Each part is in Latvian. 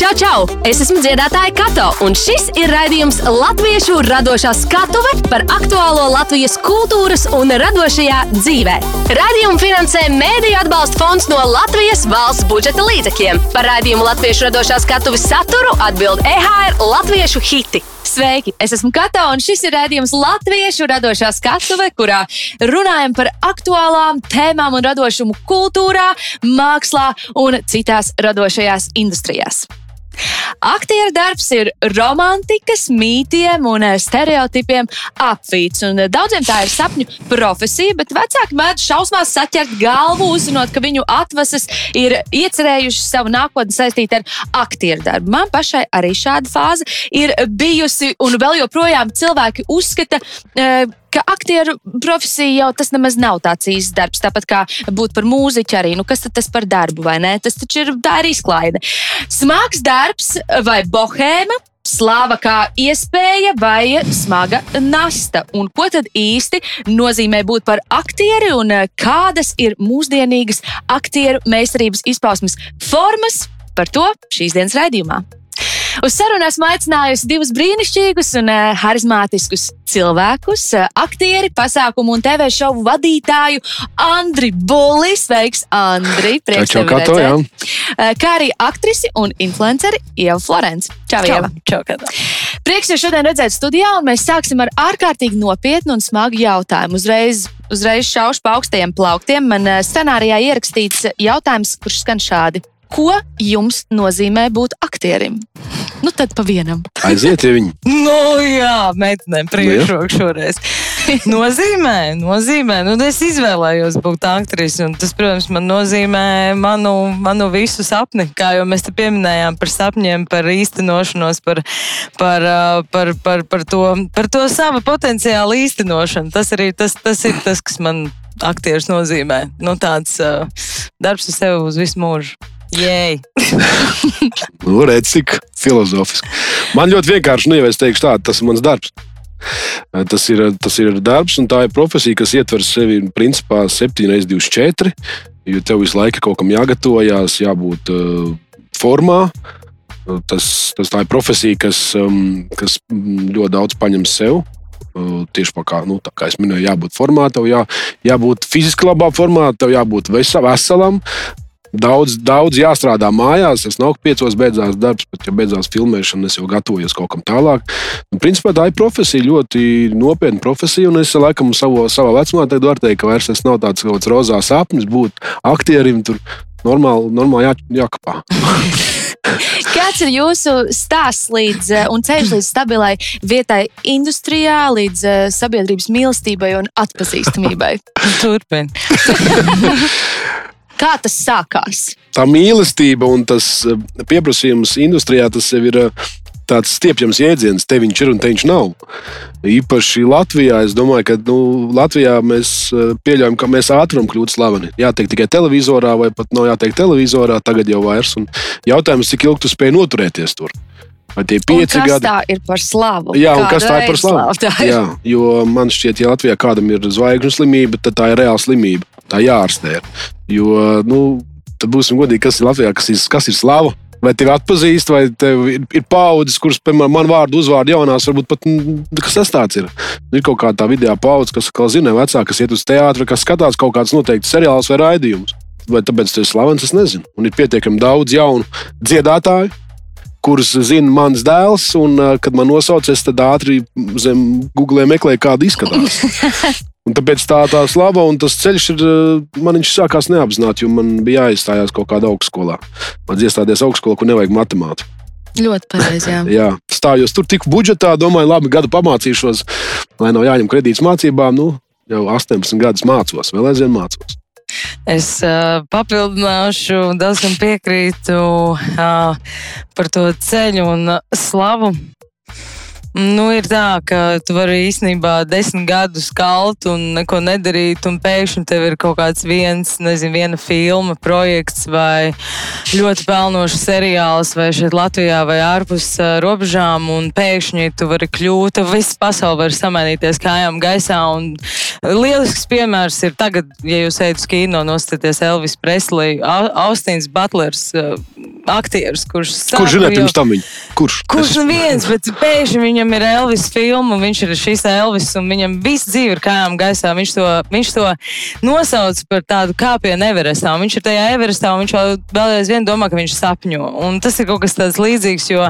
Čau, čau! Es esmu dziedātāja Kato, un šis ir raidījums Latviešu radošā skatuve par aktuālo Latvijas kultūras un radošajā dzīvē. Radījumu finansē Mēdīļu atbalsta fonds no Latvijas valsts budžeta līdzekļiem. Par raidījumu Latviešu radošā skatuves saturu atbild EHR Latviešu hiti. Sveiki! Es esmu Kato, un šis ir rādījums Latviešu radošā skatuve, kurā runājam par aktuālām tēmām un radošumu kultūrā, mākslā un citās radošajās industrijās. Aktieru darbs ir romantikas, mītiem un eh, stereotipiem apvīts. Un eh, daudziem tā ir sapņu profesija, bet vecāki mēdz šausmās saķert galvu, uzzinot, ka viņu atvases ir iecerējuši savu nākotni saistīt ar aktieru darbu. Man pašai arī šāda fāze ir bijusi, un vēl joprojām cilvēki uzskata, eh, ka aktieru profesija jau tas nemaz nav tāds īsts darbs. Tāpat kā būt par mūziķu arī. Nu, kas tas par darbu, vai ne? Tas taču ir tā ir izklaide. Smags darbs vai bohēma. Slāva kā iespēja vai smaga nasta. Un ko tad īsti nozīmē būt par aktieri un kādas ir mūsdienīgas aktieru meistarības izpausmes formas? Par to šīs dienas raidījumā. Uz sarunu esmu aicinājusi divus brīnišķīgus un uh, harizmātiskus cilvēkus, uh, aktieri, pasākumu un TV šovu vadītāju Andriu Bulli. Sveiks, Andri! Prieks tevi redzēt! Jā. Uh, kā arī aktrisi un influenceri Ieva Florence. Čau, Čau, Ieva! čau, Kato. Prieks jūs šodien redzēt studijā, un mēs sāksim ar ārkārtīgi nopietnu un smagu jautājumu. Uzreiz, uzreiz šaušu pa augstajiem plauktiem. Man scenārijā ierakstīts jautājums, kurš skan šādi. Ko jums nozīmē būt aktierim? Nu, tad pa vienam. Aiziet, ja viņi. Nu, jā, meitenēm priekšroku šoreiz. nozīmē, nozīmē. Nu, es izvēlējos būt aktrise, un tas, protams, man nozīmē manu, manu visu sapni. Kā jau mēs te pieminējām par sapņiem, par īstenošanos, par, par, par, par, par, to, par to savu potenciālu īstenošanu. Tas arī tas, tas ir tas, kas man aktieris nozīmē. Nu, tāds uh, darbs ar sevi uz visu mūžu. Jēj! nu, redz, cik filozofiski. Man ļoti vienkārši, nu, ja es teikšu tā, tas ir mans darbs. Tas ir, tas ir darbs, un tā ir profesija, kas ietver sevi principā 7x24. Jo tev visu laiku kaut kam jāgatavojas, jābūt uh, formā. Tas, tas tā ir profesija, kas, um, kas ļoti daudz paņem sev. Uh, tieši kā, nu, kā es minēju, jābūt formā, tev jā, jābūt fiziski labā formā, tev jābūt veselam, Daudz, daudz jāstrādā mājās. Es nav piecos beidzās darbs, bet, ja beidzās filmēšana, es jau gatavojos kaut kam tālāk. Un, principā tā ir profesija, ļoti nopietna profesija. Un es laikam savo, savā vecumā varu teikt, ka vairs tas nav tāds kaut kāds rozā sapnis būt aktierim. Tur normāli, normāli jā, jākapā. Kāds ir jūsu stāsts līdz, un ceļš līdz stabilai vietai industrijā, līdz sabiedrības mīlestībai un atpazīstamībai? Turpiniet! Kā tas sākās? Tā mīlestība un tas eh, pieprasījums industrijā tas ir eh, tāds stiepjams jēdziens, te viņš ir un te viņš nav. Īpaši Latvijā, es domāju, ka nu, Latvijā mēs eh, pieļaujam, ka mēs ātrumu kļūt slaveni. Jāteikt tikai televizorā, vai pat nav jāteikt televizorā, tagad jau vairs. Un jautājums, cik ilgi tu spēj noturēties tur? Vai tie pieci un kas gadi? tā ir par slavu? Jā, un Kāda kas tā ir par slava slavu? tā ir? Jā, jo man šķiet, ja Latvijā kādam ir zvaigžņu slimība, tad tā ir reāla slimība. Tā jārastē. Jo, nu, tad būsim godīgi, kas ir Latvijā, kas ir, kas ir slava. Vai tevi atpazīst, vai tev ir, ir paudzes, kuras, piemēram, man vārdu uzvārdu jaunās, varbūt pat mm, kas tas tāds ir. Ir kaut kāda video paudze, kas, kā zina, vecāka, kas iet uz teātru, kas skatās kaut kādus noteiktus seriālus vai raidījumus. Vai tāpēc tas ir slavens, es nezinu. Un ir pietiekami daudz jaunu dziedātāju, kurus zina mans dēls. Un, kad man nosauc, es ātri zem Google meklēju, kāda izskatās. Un tāpēc tā, tā slava un tas ceļš ir. Man viņš sākās neapzināti, jo man bija jāizstājās kaut kādā augstskolā. Man iestāties augstskolā, kur nevajag matemātiku. Ļoti pareizi. Jā. Jā, stājos tur tik budžetā, domāju, labi, gadu pamācīšos, lai nav jāņem kredīts mācībām. Nu, jau 18 gadus mācos, vēl aizvien mācos. Es uh, papildināšu, diezgan piekrītu uh, par to ceļu un slavu. Nu, ir tā, ka tu vari īstenībā desmit gadus kalt un neko nedarīt, un pēkšņi tev ir kaut kāds viens, nezinu, viena filma, projekts vai ļoti pelnošs seriāls, vai šeit Latvijā, vai ārpus robežām, un pēkšņi tu vari kļūt, visa pasaule var samainīties kājām gaisā. Un lielisks piemērs ir tagad, ja jūs ejat uz kino, nostaties Elvis Presley, Au- Austins Butlers. Aktieris, kurš Kurš zināja pirms tam viņu? Kurš? Kurš nu viens, bet pēkšņi viņam ir Elvis filma, un viņš ir šis Elvis, un viņam viss dzīve ir kājām gaisā. Viņš to, viņš to nosauc par tādu kāpienu Everestā. Viņš ir tajā Everestā, un viņš vēl aizvien domā, ka viņš sapņo. Un tas ir kaut kas tāds līdzīgs, jo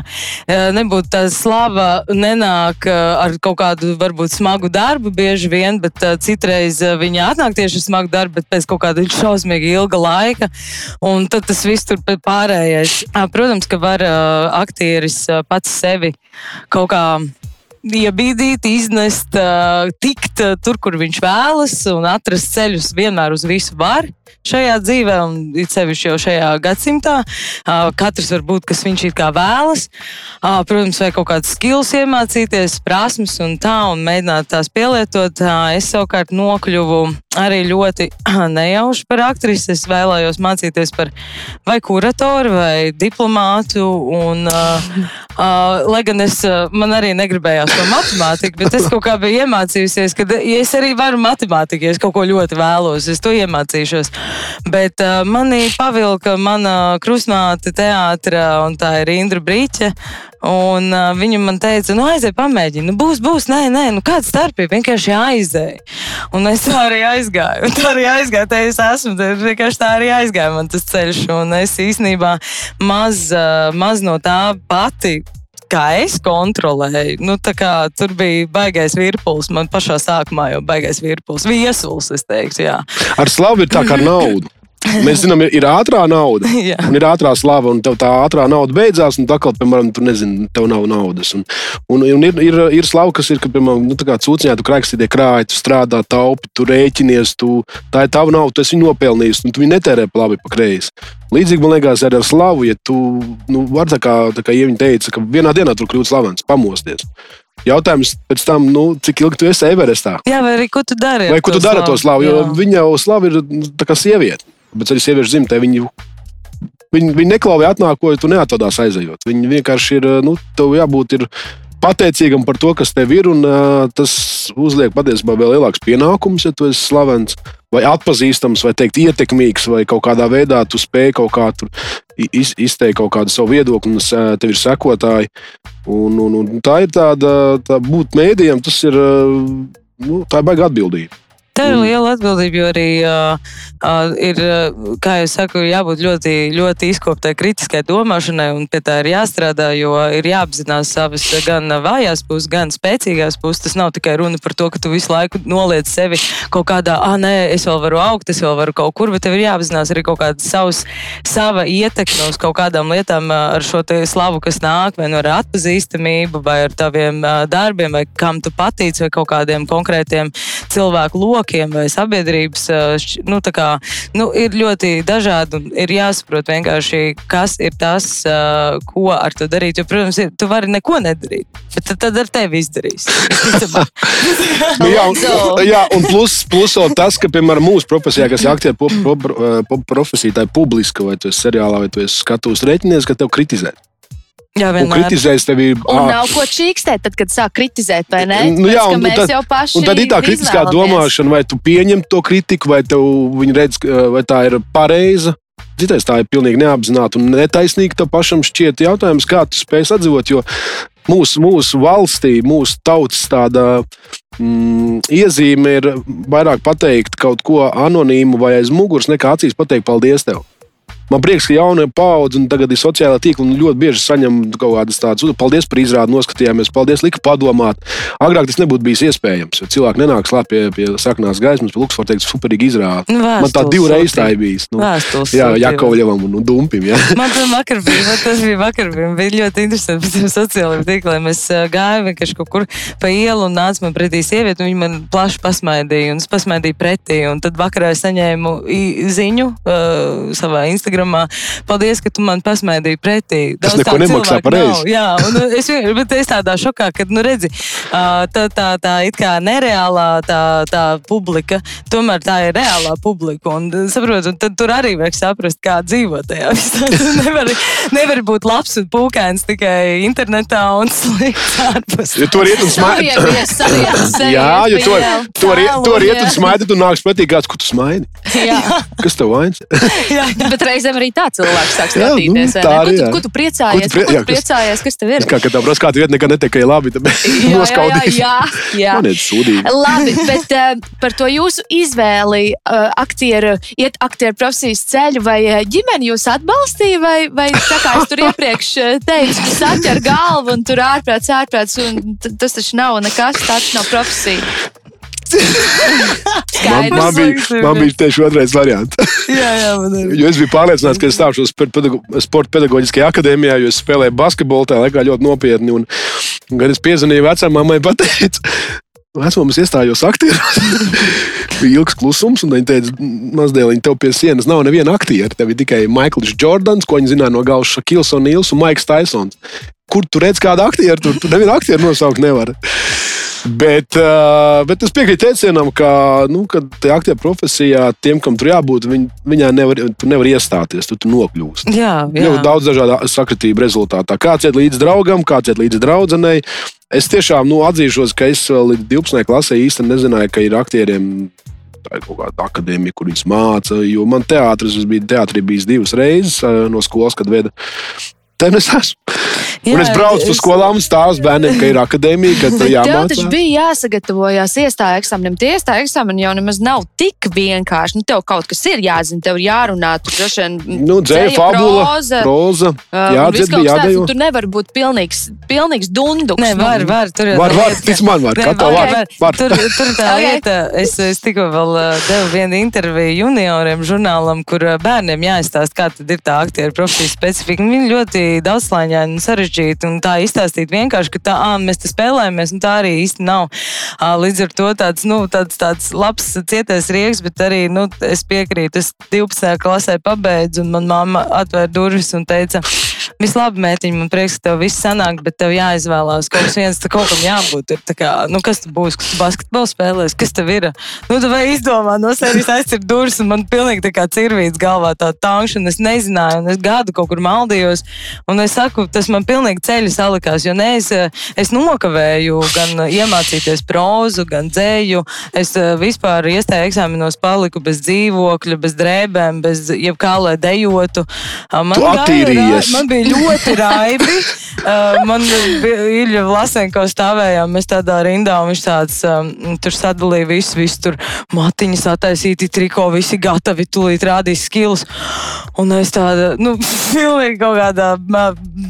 nebūtu tā slava nenāk ar kaut kādu varbūt smagu darbu bieži vien, bet citreiz viņa atnāk tieši ar smagu darbu, bet pēc kaut kāda šausmīgi ilga laika. Un tad tas viss tur pārējais. Protams, ka var aktieris pats sevi kaut kā iebīdīt, iznest, tikt tur, kur viņš vēlas, un atrast ceļus vienmēr uz visu var šajā dzīvē, un it sevišķi jau šajā gadsimtā. Katrs var būt, kas viņš ir kā vēlas. Protams, vai kaut kādas skills iemācīties, prasmes un tā, un mēģināt tās pielietot. Es savukārt nokļuvu arī ļoti nejauši par aktrisi. Es vēlējos mācīties par vai kuratoru, vai diplomātu. Un, uh, uh, lai gan es, man arī negribējās to matemātiku, bet es kaut kā biju iemācījusies, ka es arī varu matemātiku, ja es kaut ko ļoti vēlos, es to iemācīšos. Bet uh, manī pavilka mana krustmāte teātra, un tā ir Indra Brīķa. Un uh, viņa man teica, nu aizej, pamēģini, nu būs, būs, nē, nē, nu kāda starpība, vienkārši aizej. Un es tā arī aizgāju. Un tā arī aizgāju, te es esmu, te vienkārši tā arī aizgāju man tas ceļš. Un es īstenībā maz, maz no tā pati kā es kontrolēju, nu, kā, tur bija baigais virpulis. Man pašā sākumā jau baigais virpulis, viesulis, es teiktu. Jā. Ar slavu ir tā kā nauda. Mēs zinām, ir, ir ātrā nauda, un ir ātrā slava, un tev tā ātrā nauda beidzās, un tā kā, piemēram, tu nezini, tev nav naudas. Un, un, un ir, ir, ir slava, kas ir, ka, piemēram, nu, cūciņā tu krākstītie krāji, tu strādā, taupi, tu rēķinies, tu, tā ir tava nauda, tu esi nopelnījis, un tu viņu netērē labi, pa kreisi. Līdzīgi man liekas, arī ar slavu, ja tu nu, vari tā kā, tā kā Ieviņa teica, ka vienā dienā tur kļūt slavens, pamosties. Jautājums pēc tam, nu, cik ilgi tu esi Everestā? Jā, vai arī ko tu dari? Vai ko tu dari ar to slavu? Jo viņa jau slava ir nu, tā kā sieviete bet arī sieviešu dzimtē viņi, viņi, viņi neklauja atnāko, ja tu neatrodās aizejot. Viņi vienkārši ir, nu, tev jābūt ir pateicīgam par to, kas tev ir, un uh, tas uzliek patiesībā vēl lielāks pienākums, ja tu esi slavens. Vai atpazīstams, vai teikt, ietekmīgs, vai kaut kādā veidā tu spēj kaut kā iz, izteikt kaut kādu savu viedokli, un tev ir sekotāji. Un, un, un tā ir tāda, tā būt mēdījam, tas ir, nu, tā ir baigta atbildība. Tā ir liela atbildība, jo arī uh, uh, ir, kā jau saku, jābūt ļoti, ļoti izkoptai kritiskai domāšanai, un pie tā ir jāstrādā, jo ir jāapzinās savas gan vājās puses, gan spēcīgās puses. Tas nav tikai runa par to, ka tu visu laiku noliec sevi kaut kādā, ah, nē, es vēl varu augt, es vēl varu kaut kur, bet tev ir jāapzinās arī kaut kāda savs, sava ietekme uz kaut kādām lietām ar šo slavu, kas nāk, vai nu ar atpazīstamību, vai ar taviem darbiem, vai kam tu patīc, vai kaut kādiem konkrētiem cilvēku lokiem vai sabiedrības nu, kā, nu, ir ļoti dažādi un ir jāsaprot vienkārši, kas ir tas, ko ar to darīt. Jo, protams, tu vari neko nedarīt, bet tad, tad ar tevi izdarīs. nu, jā, un, jā, un plus, plus tas, ka, piemēram, mūsu profesijā, kas ir aktieru pop, pop, pop, profesija, tā ir publiska, vai tu esi seriālā, vai tu esi skatus rēķinies, ka tev kritizē. Jā, vienmēr. Un kritizēs tevi. Un nav ko čīkstēt, tad, kad sāk kritizēt, vai ne? Nu, jā, un, un, tad, un tad ir tā kritiskā domāšana, vai tu pieņem to kritiku, vai viņi redz, vai tā ir pareiza. Citais tā ir pilnīgi neapzināta un netaisnīga. Tev pašam šķiet jautājums, kā tu spēj sadzīvot. Jo mūsu, mūsu valstī, mūsu tautas tāda mm, iezīme ir vairāk pateikt kaut ko anonīmu vai aiz muguras, nekā acīs pateikt paldies tev. Man prieks, ka jaunā paudze un tagad ir sociālā tīkla un ļoti bieži saņem kaut kādas tādas, paldies par izrādi, noskatījāmies, paldies, lika padomāt. Agrāk tas nebūtu bijis iespējams, jo cilvēki nenāk slēpt pie, pie sarkanās gaismas, pie Luksfora teikt, superīgi izrādi. Nu, man tā divreiz tā ir bijis. Nu, Vēstules jā, Jakovļevam un, un Dumpim. Jā. Man tas vakar bija, tas bija vakar, bija, bija ļoti interesanti pēc tiem sociālajiem tīkliem. Es gāju vienkārši kaut kur pa ielu un nāca man pretī sieviete, un viņa man plaši pasmaidīja, un es pasmaidīju pretī, un tad vakarā es saņēmu ziņu uh, savā Instagram Instagramā. Paldies, ka tu man pasmaidīji pretī. Tas neko nemaksā par reizi. Jā, un uh, es, bet es tādā šokā, ka, nu, redzi, tā, tā, tā it kā nereālā tā, tā publika, tomēr tā ir reālā publika. Un, saprotu, un tad tur arī vajag saprast, kā dzīvot tajā visā. nevar, nevar būt labs un pūkains tikai internetā un slikts ārpus. Ja tur iet un smaidi. Jā, jo tur, tur, tur iet un smaidi, tu nāks pretī kāds, ko tu smaidi. Jā. Kas tev vainas? jā, bet reiz reizēm arī tā cilvēks sāk Jā, nu, skatīties. tā arī, Ko tu- jā. Ko tu priecājies? Ko tu prie- Ko jā, tu kas- priecājies? Kas tev ir? Kā kad tā prasa, kāda vieta nekad netikai labi, Jā, jā, jā, jā, jā. Man ir sūdīgi. Labi, bet uh, par to jūsu izvēli, uh, aktieru, iet aktieru profesijas ceļu, vai uh, ģimene jūs atbalstīja, vai, vai tā kā es tur iepriekš teicu, tu saķer galvu un tur ārprāts, ārprāts, un tas taču nav nekas, tāds nav profesija. Man, Skaidrs. man, bija, man bija tieši otrais variants. Jā, jā, man ir. Jo es biju pārliecināts, ka es stāšos pedago- sporta pedagoģiskajā akadēmijā, jo es spēlēju basketbolu tajā laikā ļoti nopietni. Un, un kad es piezvanīju pateica, Vecumam es iestājos aktieros. bija ilgs klusums, un viņa teica, mazdēliņ, tev pie sienas nav neviena aktiera. Tev ir tikai Maikls Jordans, ko viņi zināja no galvas, Šakils un Nils un Maiks Taisons. Kur tu redz kādu aktieru? Tur, tur nevienu aktieru nosaukt nevar. Bet, uh, bet es piekrītu teicienam, ka, nu, ka aktieru profesijā tiem, kam tur jābūt, viņ, viņā nevar, tu nevar iestāties, tu, tu nokļūsi. Jā, jā. Ļoti daudz dažādu sakritību rezultātā. Kāds iet līdz draugam, kāds iet līdz draudzenei. Es tiešām nu, atzīšos, ka es vēl līdz 12. klasē īstenībā nezināju, ka ir aktieriem tā ir kaut kāda akadēmija, kur viņas māca. Jo man teātris, es biju teātrī bijis divas reizes eh, no skolas, kad veda. Te es esmu. Jā, Un es braucu uz es- skolām un stāstu bērniem, ka ir akadēmija, ka tur Bet tev taču jāmācās. bija jāsagatavojas iestāju eksāmenam. Tie iestāju eksāmeni jau nemaz nav tik vienkārši. Nu, tev kaut kas ir jāzina, tev ir jārunā. Tur droši vien Nu, dzēja, fabula, proza, proza. uh, Jā, dzird, jādējo. Tur nevar būt pilnīgs, pilnīgs dunduks. Nē, var, var. Tur jau Var, var, tic man, var. Nē, Katrā var, var. Tur, tur tā Ok. lieta, es, es tikko vēl uh, devu vienu interviju junioriem žurnālam, kur uh, bērniem jāizstāsta, kā tad ir tā aktieru profesijas specifika. Viņi ļoti daudzslāņaini un sarežģīti un tā izstāstīt vienkārši, ka tā, ā, mēs te spēlējamies, un tā arī īsti nav. Līdz ar to tāds, nu, tāds, tāds labs cietais rieks, bet arī, nu, es piekrītu, es 12. klasē pabeidzu, un man mamma atvēra durvis un teica, Viss labi, mētiņ, man prieks, ka tev viss sanāk, bet tev jāizvēlās kaut kas viens, kaut kam jābūt. Ir, kā, nu, kas tu būsi, kas tu basketbolu spēlēs, kas tev ir? Nu, tu vai izdomā no sevis aizcir durvis, un man pilnīgi tā kā cirvīts galvā tā tankšana, es nezināju, un es gadu kaut kur maldījos, un es saku, tas man pilnīgi ceļi salikās, jo ne, es, es nokavēju gan iemācīties prozu, gan dzēju, es eh, vispār iestāju eksāmenos paliku bez dzīvokļa, bez drēbēm, bez jebkā, lai dejotu. Man gāja Man bija ļoti raibi. Uh, man bija Ilja Vlasenko stāvējām, mēs tādā rindā, un viņš tāds, um, tur sadalīja visu, visu tur matiņas attaisīti, triko, visi gatavi, tūlīt rādīs skills. Un es tāda, nu, pilnīgi kaut kādā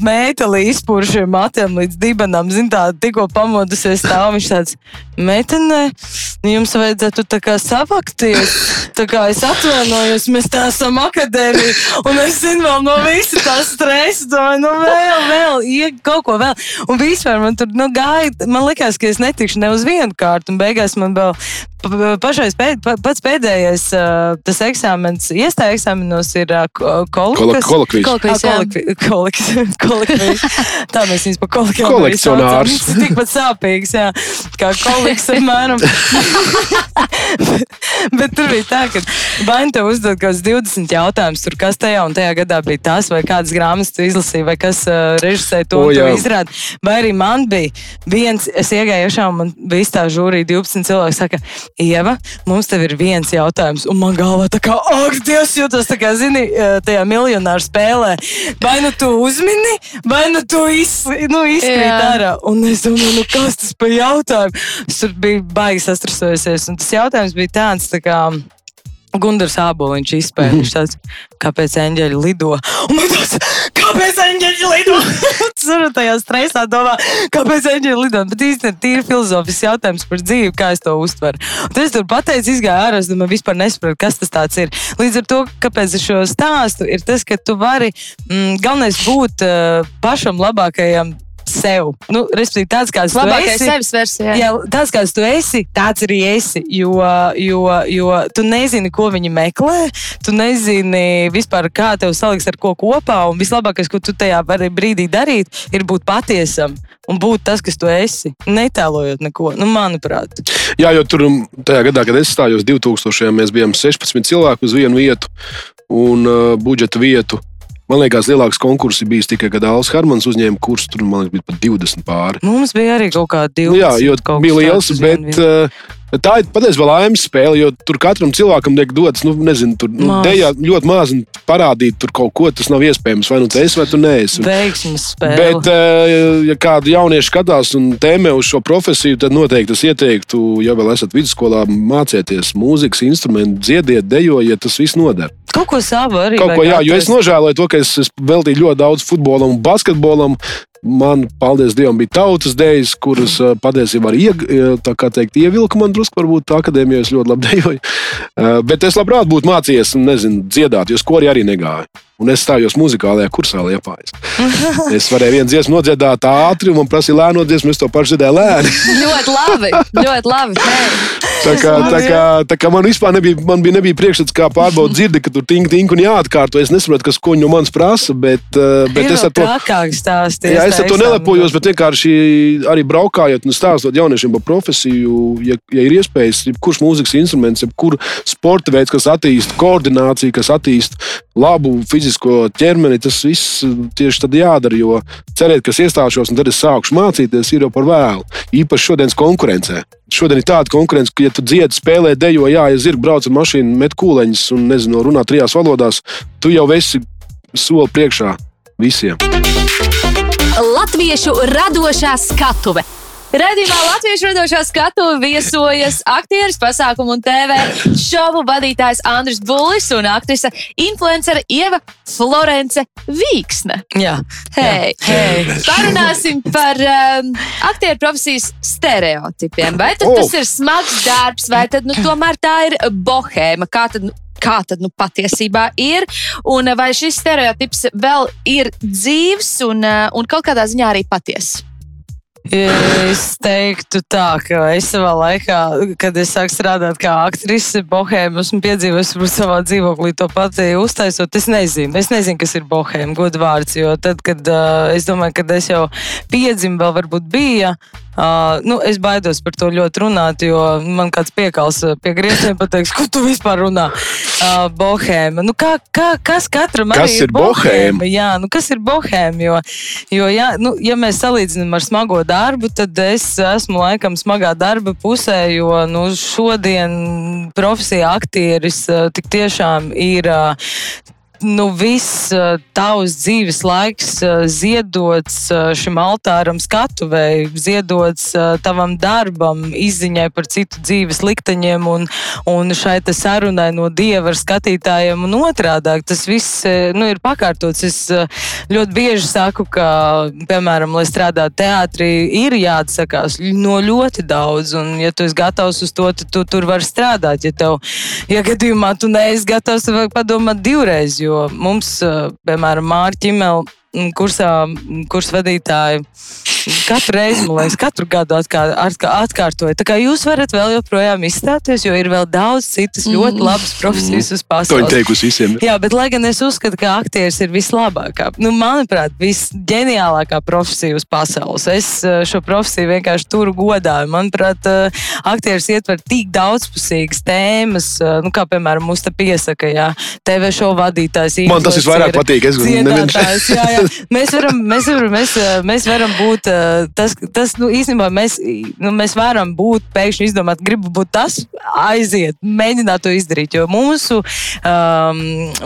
mētelī izpūru šiem matiem līdz dibenam, zin tā, tikko pamodusies stāv, viņš tāds, meitene, jums vajadzētu tā kā savakties, tā kā es atvainojos, mēs tā esam akadēmija, un es zinu vēl no visa tā stresa, domāju, nu vēl, vēl, iek kaut ko vēl. Un vispār man tur, nu, gāja, man likās, ka es netikšu ne uz vienu kārtu, un beigās man vēl pa- pašais pēd, pa- pats pēdējais tas eksāmens, iestāja eksāmenos ir ko- Kola- kolokvijas. Kolokvijas. Kolokvijas, jā. Kolokvijas. Kolokvijas. Tā mēs viņus pa kolokvijām arī Kolekcionārs. tikpat sāpīgs, jā, kā koliks apmēram. Bet tur bija tā, ka tev uzdod kaut kādus 20 jautājumus, tur kas tajā un tajā gadā bija tas, vai kādas grāmatas tu izlasīji, vai kas uh, režisēja to O, un to izrādi. Vai arī man bija viens, es iegāju iekšā un man viss tā žūrija 12 cilvēki saka, Ieva, mums tev ir viens jautājums, un man galvā tā kā, ak, Dievs, jūtas tā kā, zini, tajā miljonāru spēlē. Vai nu tu uzmini, vai nu tu iz, nu, izkrīt ārā. Un es domāju, nu, kas tas par jautājumu? Es tur biju baigi sastrasojusies, un tas jautājums bija tāds, tā kā. Gunārs Aboliņš izpēta, viņš tāds, kāpēc eņģeļi lido. Un man tāds, kāpēc eņģeļi lido? Tur tajā stresā domā, kāpēc eņģeļi lido. Bet īstenībā tīri filozofisks jautājums par dzīvi, kā es to uztveru. Un tad es tur pateicu, izgāju ārā, es domāju, vispār nesaprotu, kas tas ir. Līdz ar to, kāpēc es šo stāstu, ir tas, ka tu vari, mm, galvenais būt uh, pašam labākajam sev. Nu, respektīvi, tāds kāds tu Labākais esi. sevis versija. Jā, tas, kāds tu esi, tāds arī esi. Jo, jo, jo tu nezini, ko viņi meklē. Tu nezini vispār, kā tev saliks ar ko kopā. Un vislabākais, ko tu tajā brīdī darīt, ir būt patiesam un būt tas, kas tu esi. Netēlojot neko, nu, manuprāt. Jā, jo tur um, tajā gadā, kad es stājos 2000. mēs bijām 16 cilvēki uz vienu vietu un uh, budžeta vietu. Man liekas, lielāks konkurss bija tikai, kad Alans Hermans uzņēma kursu. Tur man liekas, bija pat 20 pāri. Mums bija arī kaut kāda divi. Nu, jā, jo bija liels, bet uh, Tā ir patiesībā laimes spēle, jo tur katram cilvēkam tiek dots, nu, nezinu, tur nu, dejā ļoti maz un parādīt tur kaut ko, tas nav iespējams. Vai nu tu esi, vai tu neesi. Veiksmes spēle. Bet, eh, ja kādi jaunieši skatās un tēmē uz šo profesiju, tad noteikti es ieteiktu, ja vēl esat vidusskolā, mācieties mūzikas instrumentu, dziediet, dejojiet, tas viss noder. Kaut ko savu arī. Kaut ko, jā, jo es nožēloju to, ka es, es veltīju ļoti daudz futbolam un basketbolam. Man, paldies Dievam, bija tautas dēļas, kuras eh, patiesībā arī eh, teikt, ievilka man drusku, varbūt akadēmijā es ļoti labi dejoju. Eh, Bet es labprāt būtu mācījies, nezinu, dziedāt, jo skori arī negāja. Un es stājos muzikālajā kursā liepājis. Es varēju vienu dziesmu nodziedāt ātri, un man prasīja lēno dziesmu, es to pašu dziedāju lēni. Ļoti labi. Ļoti labi. Tā kā, tā kā, tā kā man vispār nebija, man bija, nebija priekšstats, kā pārbaudīt dzirdi, ka tur tink, tink un jāatkārto. Es nesaprotu, kas ko no manis prasa, bet, eh, bet Ir es ar to. stāsts. Jā, es ar to nelepojos, bet vienkārši arī braukājot un stāstot jauniešiem par profesiju, ja, ja ir iespējas, kurš mūzikas instruments, kurš sporta veids, kas attīstītu koordināciju, kas attīstītu labu fizisko ķermeni, tas viss tieši tad jādara. Jo cerēt, ka es iestāšos un tad es sākšu mācīties, ir jau par vēlu. Īpaši šodienas konkurencē. Šodien ir tāda konkurence, ka, ja tu dziedi, spēlē, dejo, jā, ja zirgi brauc ar mašīnu, met kūleņus un nezinu, runā trijās valodās, tu jau esi soli priekšā visiem. Latviešu radošā skatuve. Radījumā Latviešu radošā skatuve viesojas aktieris, pasākumu un TV šovu vadītājs Andris Bullis un aktrise influencere Ieva Florence Vīksne. Jā, Hei! Hei. Parunāsim par um, aktieru profesijas stereotipiem. Vai tad Oh. tas ir smags darbs, vai tad nu, tomēr tā ir bohēma? Kā tad, nu, kā tad nu, patiesībā ir? Un vai šis stereotips vēl ir dzīves un, uh, un kaut kādā ziņā arī patiess? Es teiktu tā, ka es savā laikā, kad es sāku strādāt kā aktrise, bohēmu, esmu piedzīvojusi savā dzīvoklī to pati uztaisot. Es nezinu, es nezinu, kas ir bohēma, godu vārds, jo tad, kad uh, es domāju, kad es jau piedzimu, vēl varbūt bija. Uh, nu, es baidos par to ļoti runāt, jo man kāds piekals uh, pie grieztiem pateiks, ko tu vispār runā. Uh, bohēma. Nu, kā, kā, kas katram Kas arī ir bohēma? Jā, nu, kas ir bohēma? Jo, jo ja, nu, ja mēs salīdzinām ar smago darbu, tad es esmu laikam smagā darba pusē, jo nu, šodien profesija aktieris tik tiešām ir. Uh, nu, viss tavs dzīves laiks ziedots šim altāram, skatuvēji, ziedots tavam darbam, izziņai par citu dzīves likteņiem un, un šai sarunai no dieva ar skatītājiem un otrādāk. Tas viss nu, ir pakārtots. Es ļoti bieži saku, ka, piemēram, lai strādātu teātrī, ir jāatsakās no ļoti daudz, un ja tu esi gatavs uz to, tad tu tur vari strādāt. Ja, tev, ja gadījumā tu neesi gatavs, tad vajag padomāt divreiz. Jo mums, eh, piemēram, Mārķa Imela kursā, kurs vadītāji katru reizi, man liekas, katru gadu atkār, atkār, atkārtoja. Tā kā jūs varat vēl joprojām izstāties, jo ir vēl daudz citas ļoti labas profesijas uz To viņi pasaules. teikusi visiem. Jā, bet lai gan es uzskatu, ka aktieris ir vislabākā, nu, manuprāt, visģeniālākā profesija uz pasaules. Es eh, šo profesiju vienkārši turu godā. Manuprāt, eh, aktieris ietver tik daudzpusīgas tēmas, eh, nu, kā piemēram mums te piesaka, jā, TV šovu vadītājs. Man tas visvairāk patīk, es dziedātājs, jā, jā. Mēs varam, mēs varam, mēs, mēs varam būt tas, tas nu, īstenībā mēs, nu, mēs varam būt, pēkšņi izdomāt, gribu būt tas, aiziet, mēģināt to izdarīt. Jo mūsu, um,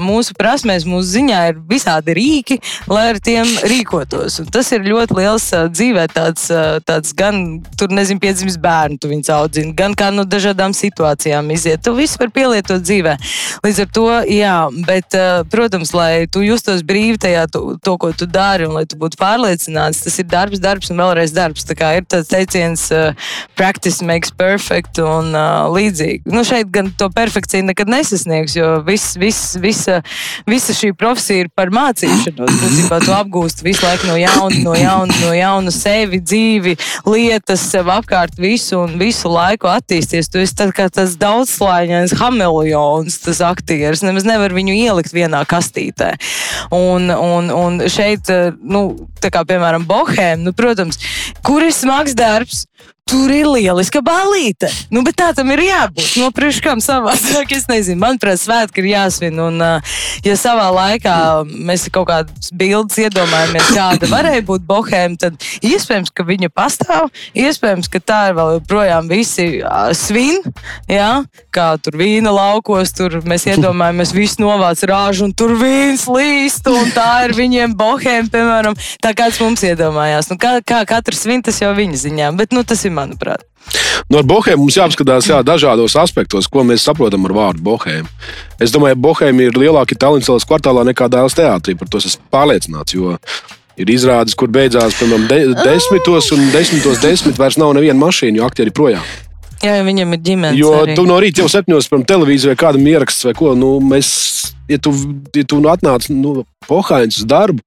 mūsu prasmēs, mūsu ziņā ir visādi rīki, lai ar tiem rīkotos. Un tas ir ļoti liels uh, dzīvē, tāds, uh, tāds gan, tur nezinu, piedzimis bērnu, tu viņus audzini, gan kā no dažādām situācijām iziet. Tu visu var pielietot dzīvē. Līdz ar to, jā, bet, uh, protams, lai tu justos brīvi tajā, to, to, ko tu dari, un lai tu būtu pārliecināts, tas ir darbs, darbs un vēlreiz darbs. Tā kā ir tāds teiciens, uh, practice makes perfect un uh, līdzīgi. Nu, šeit gan to perfekciju nekad nesasniegs, jo viss, viss, visa, visa šī profesija ir par mācīšanos. Būtībā tu apgūsti visu laiku no jauna, no jauna, no jauna sevi, dzīvi, lietas, sev apkārt visu un visu laiku attīsties. Tu esi tā kā tas daudzslāņains hameleons, tas aktieris. Nemaz nevar viņu ielikt vienā kastītē. Un, un, un šeit, eh, nu, tā kā piemēram Bohēma, nu, protams, kur ir smags darbs, tur ir lieliska balīte. Nu, bet tā tam ir jābūt. No priekškām savādāk, es nezinu. Manuprāt, svētki ir jāsvin. Un, ja savā laikā mēs kaut kādas bildes iedomājamies, kāda varēja būt bohēma, tad iespējams, ka viņa pastāv. Iespējams, ka tā ir vēl joprojām visi svin. Ja? Kā tur vīna laukos, tur mēs iedomājamies, viss novāc rāžu un tur vīns līst. Un tā ir viņiem bohēma, piemēram, tā kāds mums iedomājās. Nu, kā, kā katrs svin, tas jau viņa ziņā. Bet nu, tas ir manuprāt. Nu, ar bohēmu mums jāapskatās jā, dažādos aspektos, ko mēs saprotam ar vārdu bohēmu. Es domāju, ka bohēmi ir lielāki talants savas kvartālā nekā dēls teātrī. Par to esmu pārliecināts. Ir izrādes, kur beidzās piemēram, de desmitos, un desmitos desmit vairs nav neviena mašīna, jo aktieri projām. Jā, viņam ir ģimene. Jo arī. tu no rīta jau septiņos, piemēram, televīzijā vai kādam ieraksts vai ko, nu, mēs, ja tu, ja tu atnāc nu, pohāņus uz darbu,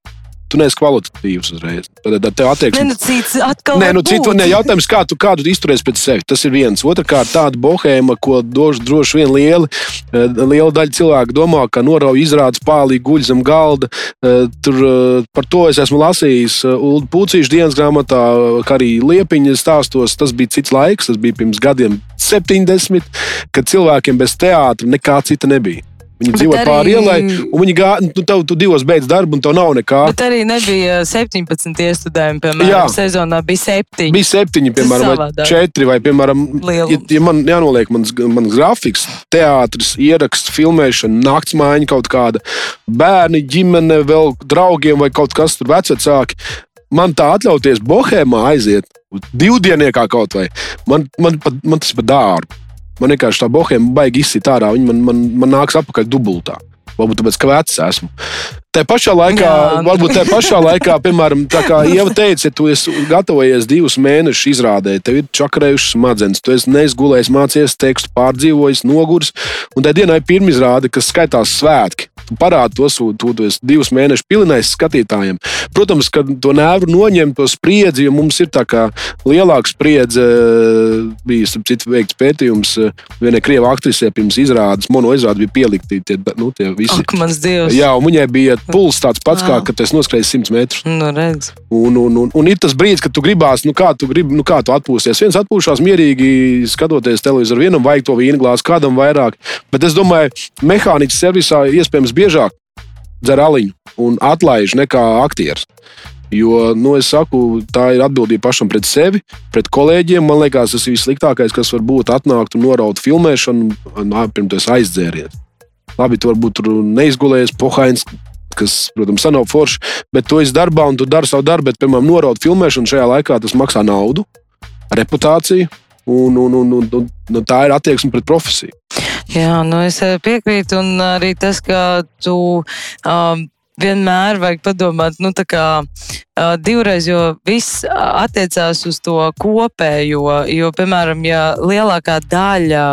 tu neesi kvalitatīvs uzreiz. Tad tev attieksme. Nē, nu cits atkal. Nē, nu citu, nē, jautājums, kā tu, kā tu izturies pret sevi. Tas ir viens. Otrakārt, tāda bohēma, ko dož, droši vien lieli, eh, liela daļa cilvēku domā, ka norauj izrādes pālī guļ zem galda. Eh, tur eh, par to es esmu lasījis Ulu Pūcīšu dienas grāmatā, kā arī Liepiņa stāstos. Tas bija cits laiks, tas bija pirms gadiem 70, kad cilvēkiem bez teātra nekā cita nebija. Viņi dzīvo arī... pāri ielai, un viņi gāja, nu, tev, tu divos beidz darbu, un tev nav nekā. Bet arī nebija 17 iestudējumi, piemēram, Jā. sezonā bija 7. Bija 7, piemēram, vai 4, vai, piemēram, Lielums. ja, ja man jānoliek mans, mans grafiks, teātris, ieraksts, filmēšana, naktsmaiņa kaut kāda, bērni, ģimene, vēl draugiem vai kaut kas tur vecāki. Man tā atļauties bohēmā aiziet, divdieniekā kaut vai, man, man, man, man tas ir par dārgu. Man vienkārši tā bohēma baigi izsit ārā. Viņa man, man, man nāks atpakaļ dubultā. Varbūt tāpēc, ka vecs esmu. Tā pašā laikā, Jā. varbūt tā pašā laikā, piemēram, tā kā Ieva teica, ja tu esi gatavojies divus mēnešus izrādē, tev ir čakarējušas smadzenes, tu esi neizgulējis, mācījies tekstu, pārdzīvojis, nogurs, un tā dienā ir pirmizrāde, kas skaitās svētki parādi tos, to, to divus mēnešus pilinājis skatītājiem. Protams, ka to nevaru noņemt, to spriedzi, jo mums ir tā kā lielāka spriedze. Bija citu veikts pētījums, vienai krievu aktrisē pirms izrādes, mono izrādes bija pielikti tie, nu, tie visi. Ak, mans dievs! Jā, un viņai bija pulss tāds pats, wow. kā, kad es noskrēju 100 metrus. Nu, redz. un, un, un, un ir tas brīdis, kad tu gribās, nu kā tu, grib, nu, kā tu atpūsties. Viens atpūšās mierīgi, skatoties televizoru, vienam vajag to vīnu glāzi, kādam vairāk. Bet es domāju, mehāniķis servisā iespējams biežāk dzer aliņu un atlaiž nekā aktieris. Jo, nu, es saku, tā ir atbildība pašam pret sevi, pret kolēģiem. Man liekas, tas ir vissliktākais, kas var būt atnākt un noraut filmēšanu, pirms tas aizdzēries. Labi, tu varbūt tur neizgulējies, pohains, kas, protams, nav forši, bet tu esi darbā un tu dari savu darbu, bet, piemēram, noraut filmēšanu šajā laikā tas maksā naudu, reputāciju, un, un, un, un, un, un tā ir attieksme pret profesiju. Jā, nu es piekrītu, un arī tas, ka tu um, vienmēr vajag padomāt, nu, kā divreiz, jo viss attiecās uz to kopējo. Jo, piemēram, ja lielākā daļa,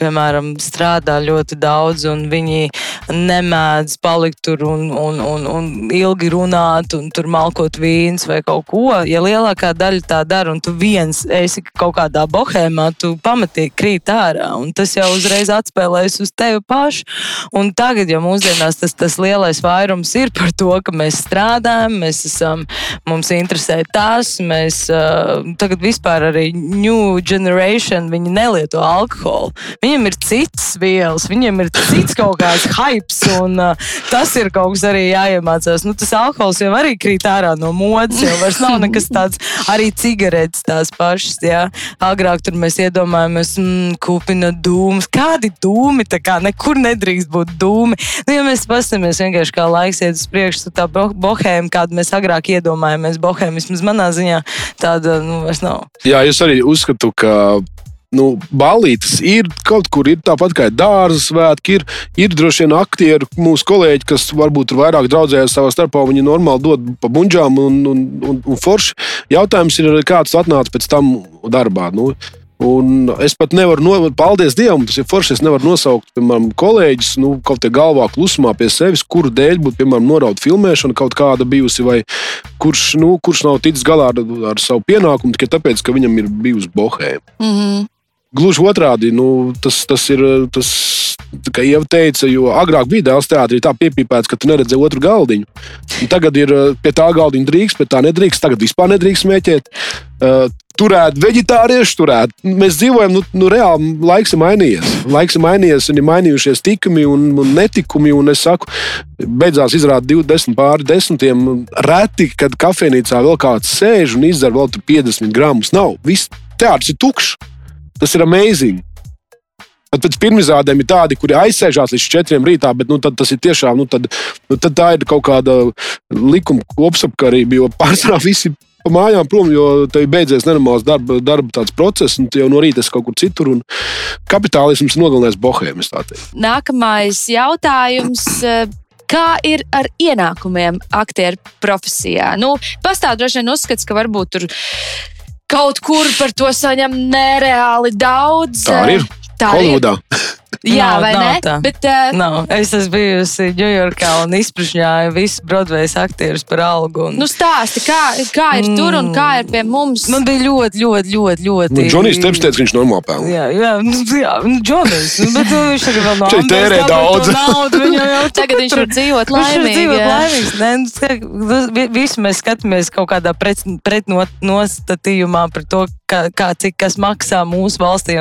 piemēram, strādā ļoti daudz, un viņi nemēdz palikt tur un, un, un, un ilgi runāt, un tur malkot vīns vai kaut ko, ja lielākā daļa tā dara, un tu viens esi kaut kādā bohēmā, tu pamatīgi krīt ārā, un tas jau uzreiz atspēlēs uz tevi pašu. Un tagad, ja mūsdienās tas, tas lielais vairums ir par to, ka mēs strādājam, mēs esam mums interesē tas. Mēs uh, tagad vispār arī New Generation nelieto alkoholu. Viņiem ir cits vielas, viņiem ir cits kaut kāds hypes, un uh, tas ir kaut kas arī jāiemācās. Nu, tas alkohols jau arī krīt ārā no modes, jau vairs nav nekas tāds, arī cigaretes tās pašas. Jā. Agrāk tur mēs iedomājamies, mm, kupina dūmus. Kādi dūmi? Kā nekur nedrīkst būt dūmi. Nu, ja mēs paskatāmies vienkārši kā laiks iet uz priekšu, tā bohēma, kādu mēs agrāk iedomājamies, bohēma vismaz manā ziņā, tāda nu, vairs nav. Jā, es arī uzskatu, ka nu, balītas ir kaut kur, ir tāpat kā dārza svētki, ir, ir droši vien aktieri, mūsu kolēģi, kas varbūt ir vairāk draudzējies savā starpā, viņi normāli dod pa buļģām un, un, un, un forši. Jautājums ir, kāds atnāca pēc tam darbā. Nu, Un es pat nevaru, no, paldies Dievam, tas ir forši. Es nevaru nosaukt, piemēram, kolēģis, nu, kaut kā galvā klusumā pie sevis, kuru dēļ būtu, piemēram, norauta filmēšana kaut kāda bijusi, vai kurš, nu, kurš nav ticis galā ar, ar savu pienākumu tikai tāpēc, ka viņam ir bijusi bohēma. Mm -hmm. Gluži otrādi, nu, tas, tas, ir, tas, kā jau teica, jo agrāk bija dēls teātrī tā piepīpēts, ka tu neredzēji otru galdiņu. Un tagad ir uh, pie tā galdiņa drīkst, pie tā nedrīkst, tagad vispār nedrīkst smēķēt. Uh, turēt vegetāriešu, turēt. Mēs dzīvojam, nu, nu reāli laiks ir mainījies. Laiks ir mainījies, un ir mainījušies tikumi un, un netikumi. Un es saku, beidzās izrādīt 20 pāri desmitiem. Reti, kad kafejnīcā vēl kāds sēž un izdzer vēl 50 gramus. Nav. Viss teātris ir tukšs. Tas ir amazing. Pēc pirmizrādēm ir tādi, kuri aizsēžās līdz četriem rītā, bet nu, tas ir tiešām, nu, tad, nu, tad tā ir kaut kāda likuma kopsakarība, jo pārsvarā visi pa mājām prom, jo tev beidzies nenormāls darba, darba process, un tu jau no rīta esi kaut kur citur. Kapitālisms nogalinās bohēmu. Nākamais jautājums. Kā ir ar ienākumiem aktieru profesijā? Nu, pastāv droši vien uzskats, ka varbūt tur kaut kur par to saņem nereāli daudz. Tā ir. Tā Holivudā. Jā, nav, vai nav ne? Tā. Bet, uh, nav. Es esmu bijusi Ņujorkā un izpružņāju visus Broadway's aktierus par algu. Un... Nu, stāsti, kā, kā ir mm. tur un kā ir pie mums? Man bija ļoti, ļoti, ļoti. ļoti... Nu, Džonijs Teps teica, ka viņš normāli pelna. Jā, jā, nu, jā nu, Džonijs. Nu, bet nu, viņš tagad vēl nav. Viņš tērē daudz. Naudu, jau, tagad viņš var dzīvot laimīgi. Viņš var dzīvot laimīgs. Nu, visi mēs skatāmies kaut kādā pretnostatījumā pret to, kā, kā cik kas maksā mūsu valstī.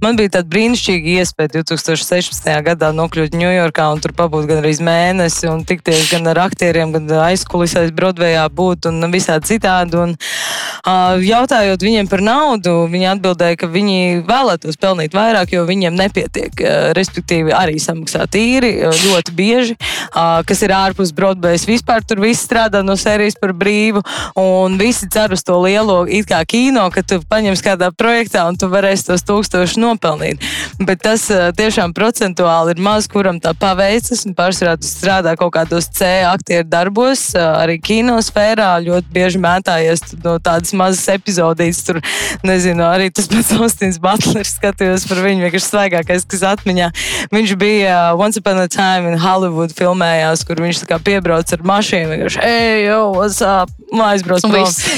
Man bija tāda brīnišķīga iespēja 2016. gadā nokļūt Ņujorkā un tur pabūt gan arī mēnesi un tikties gan ar aktieriem, gan aizkulisēs Broadwayā būt un visādi citādi. Un, uh, jautājot viņiem par naudu, viņi atbildēja, ka viņi vēlētos pelnīt vairāk, jo viņiem nepietiek. Uh, respektīvi, arī samaksā tīri ļoti bieži, uh, kas ir ārpus Broadways. Vispār tur viss strādā no sērijas par brīvu un visi cer uz to lielo it kā kino, ka tu paņemsi kādā projektā un tu varēsi tos tūkstošus nopelnīt. Bet tas tiešām procentuāli ir maz, kuram tā paveicas. Pārsvarā tu strādā kaut kādos C aktieru darbos, arī kinosfērā. Ļoti bieži mētājies no tādas mazas epizodītes. Tur, nezinu, arī tas pats Austins Butlers skatījos par viņu, vienkārši svaigākais, kas atmiņā. Viņš bija Once Upon a Time in Hollywood filmējās, kur viņš piebrauc ar mašīnu. Vienkārši, ej, yo, what's up? Aizbrauc.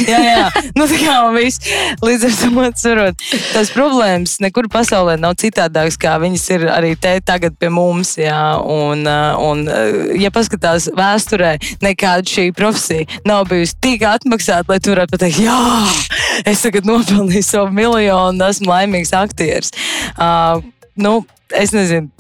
Jā, jā. Nu, tā kā viss. Līdz ar to atcerot, tās problēmas nekur pasaulē nav citādākas, kā viņas ir arī te tagad pie mums. Jā, un, uh, un, uh, ja paskatās vēsturē, nekāda šī profesija nav bijusi tik atmaksāta, lai tu varētu pateikt, jā, es tagad nopelnīju savu miljonu, esmu laimīgs aktieris. Uh, nu, es nezinu,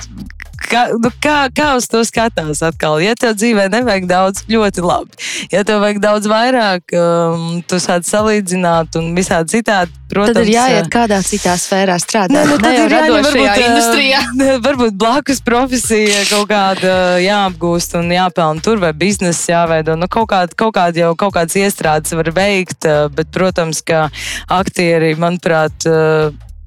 kā, nu, kā, kā uz to skatās atkal? Ja tev dzīvē nevajag daudz, ļoti labi. Ja tev vajag daudz vairāk, um, tu sāc salīdzināt un visādi citādi. Protams, tad ir jāiet kādā citā sfērā strādāt. Nu, tad ir jāņem varbūt, industrijā. Varbūt blakus profesija kaut kāda jāapgūst un jāpelna tur vai biznesa jāveido. Nu, kaut kāda, kaut kāda jau kaut kādas iestrādes var veikt, bet, protams, ka aktieri, manuprāt,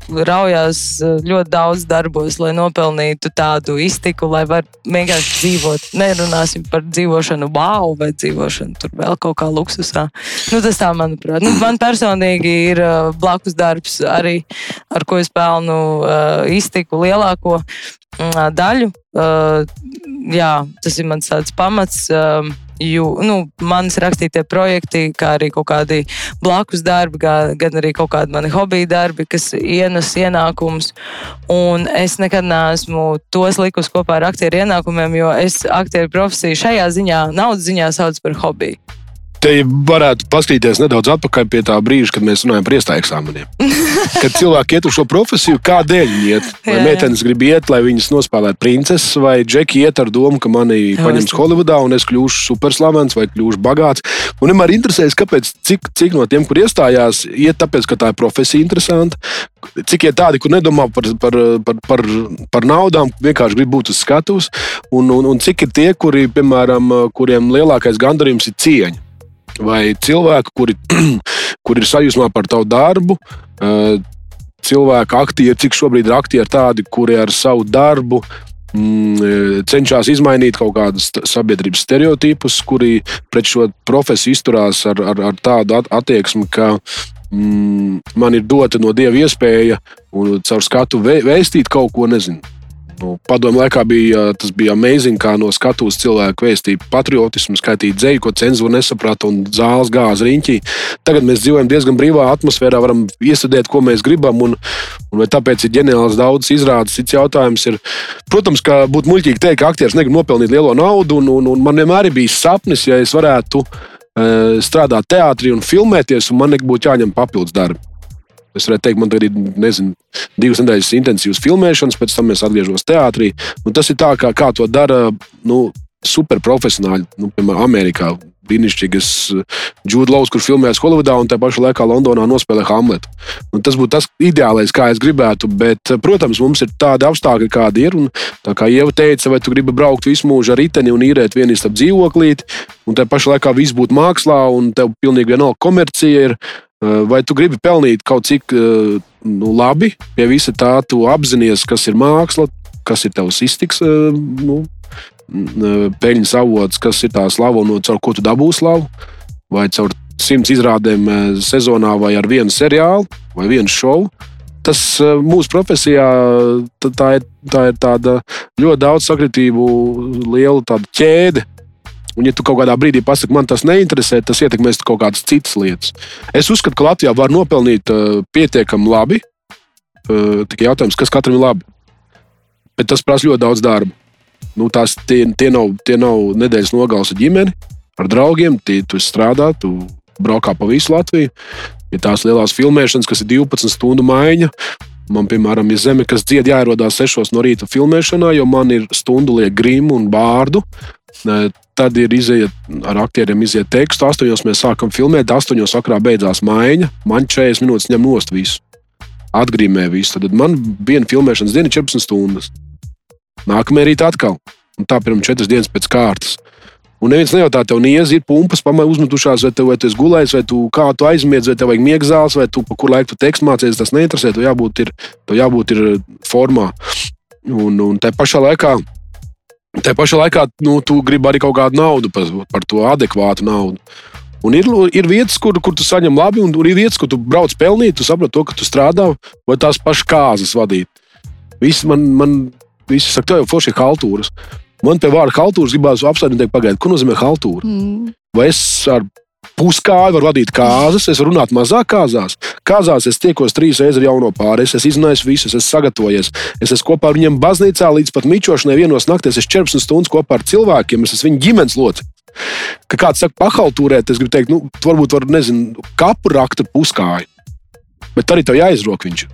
raujās eh, ļoti daudz darbos, lai nopelnītu tādu iztiku, lai varētu vienkārši dzīvot. Nerunāsim par dzīvošanu wow vai dzīvošanu tur vēl kaut kā luksusā. Nu, tas tā, manuprāt. Nu, man personīgi ir uh, blakus darbs arī, ar ko es pelnu uh, iztiku lielāko uh, daļu. Jā, tas ir mans pamats. Jū, nu, manas rakstītie projekti, kā arī kaut kādi blakus darbi, gan, arī kaut kādi mani hobiju darbi, kas ienes ienākumus. Un es nekad neesmu tos likus kopā ar aktieru ienākumiem, jo es aktieru profesiju šajā ziņā, naudas ziņā saucu par hobiju. Te varētu paskatīties nedaudz atpakaļ pie tā brīža, kad mēs runājam par iestāju eksāmeniem. kad cilvēki iet uz šo profesiju, kādēļ viņi iet? Vai meitenes grib iet, lai viņas nospēlētu princeses, vai džeki iet ar domu, ka mani paņems Holivudā un es kļūšu superslavens vai kļūšu bagāts. Un vienmēr interesēs, kāpēc, cik, cik no tiem, kur iestājās, iet tāpēc, ka tā ir profesija interesanta. Cik ir tādi, kur nedomā par, par, par, par, par naudām, vienkārši grib būt uz skatuves, un, un, un cik ir tie, kuri, piemēram, kuriem lielākais gandarījums ir cieņa vai cilvēki, kuri, kuri ir sajūsmā par tavu darbu. Eh, cilvēki, aktieri, cik šobrīd ir aktieri tādi, kuri ar savu darbu mm, eh, cenšas izmainīt kaut kādus sabiedrības stereotipus, kuri pret šo profesiju izturās ar, ar, ar tādu attieksmi, ka mm, man ir dota no dieva iespēja un caur skatu vēstīt kaut ko nezinu Nu, Padomu laikā bija tas bija amazing, kā no skatuves cilvēku vēstīja patriotismu, skaitīja dzēju, ko cenzūra nesaprata un zāles gāza riņķī. Tagad mēs dzīvojam diezgan brīvā atmosfērā, varam iestudēt, ko mēs gribam. Un, un vai tāpēc ir ģeniāls daudz izrādes? Cits jautājums ir, protams, ka būtu muļķīgi teikt, ka aktieris negrib nopelnīt lielo naudu. Un, un, un man vienmēr ir bijis sapnis, ja es varētu strādāt teātrī un filmēties, un man nebūtu jāņem papildus darbi. Es varētu teikt, man ir nezinu, divas nedēļas intensīvas filmēšanas, pēc tam es atgriežos teātrī. Un tas ir tā, kā, kā to dara nu, superprofesionāļi, nu, piemēram, Amerikā. Brīnišķīgas Džudlaus, kur filmējas Holivudā un tā pašā laikā Londonā nospēlē Hamletu. Un tas būtu tas ideālais, kā es gribētu. Bet, protams, mums ir tādi apstākļi, kādi ir. Un, tā kā Ieva teica, vai tu gribi braukt visu mūžu ar riteni un īrēt vienu īstu dzīvoklīti, un tā pašā laikā viss būtu mākslā, un tev pilnīgi vienalga komercija ir. Vai tu gribi pelnīt kaut cik nu, labi, pie visa tā, tu apzinājies, kas ir māksla, kas ir tavs iztiks, nu, peļņas avots, kas ir tā slava un caur ko tu dabūsi slavu, vai caur simts izrādēm sezonā, vai ar vienu seriālu, vai vienu šovu. Tas mūsu profesijā tā ir, tā ir tāda ļoti daudz sakritību, liela ķēde Un, ja tu kaut kādā brīdī pasaki, man tas neinteresē, tas ietekmēs kaut kādas citas lietas. Es uzskatu, ka Latvijā var nopelnīt uh, pietiekami labi. Uh, tikai jautājums, kas katram ir labi. Bet tas prasa ļoti daudz darba. Nu, tās, tie, tie, nav, tie nav nedēļas nogales ar ģimeni, ar draugiem. Tie, tu strādā, tu braukā pa visu Latviju. Ir tās lielās filmēšanas, kas ir 12 stundu maiņa. Man, piemēram, ir zeme, kas dzied, jāierodās 6 no rīta filmēšanā, jo man ir stundu liek grimu un bārdu. Tad ir iziet ar aktieriem, iziet tekstu. Astoņos mēs sākam filmēt, astoņos sakrā beidzās maiņa. Man 40 minūtes ņem nost visu. Atgriežamē visu. Tad man viena filmēšanas diena ir 14 stundas. Nākamajā rītā atkal. Un tā pirms 4 dienas pēc kārtas. Un neviens nejautā, tev niezi ir pumpas, pamēģi uzmetušās, vai, tev, vai tu esi gulējis, vai tu kā tu aizmiedz, vai tev vajag miegzāles, vai tu pa kur laiku tu tekstu mācījies. Tas neinteresē, tev jābūt, ir, tev jābūt ir formā. Un, un tā pašā laikā Tā pašā laikā nu, tu gribi arī kaut kādu naudu par, par to adekvātu naudu. Un ir, ir vietas, kur, kur tu saņem labi, un ir vietas, kur tu brauc pelnīt, tu saproti to, ka tu strādā vai tās pašas kāzas vadīt. Visi man, man visi saka, tev jau forši ir haltūras. Man pie vārda haltūras gribās apstāties un teikt, pagaidiet, ko nozīmē haltūra? Mm. Vai es ar puskāju, var vadīt kāzas, es varu runāt mazāk kāzās. Kāzās es tiekos trīs reizes ar jauno pāri, es izzinājis visus, es esmu sagatavojies. Es esmu kopā ar viņiem baznīcā līdz pat mičošanai vienos naktīs. Es 14 stundas kopā ar cilvēkiem, es esmu viņu ģimenes loceklis. Ka kāds saka, pahaltūrēt, es gribu teikt, nu, varbūt var, nezinu, kapu rakt ar puskāju. Bet arī tev jāizrok viņš.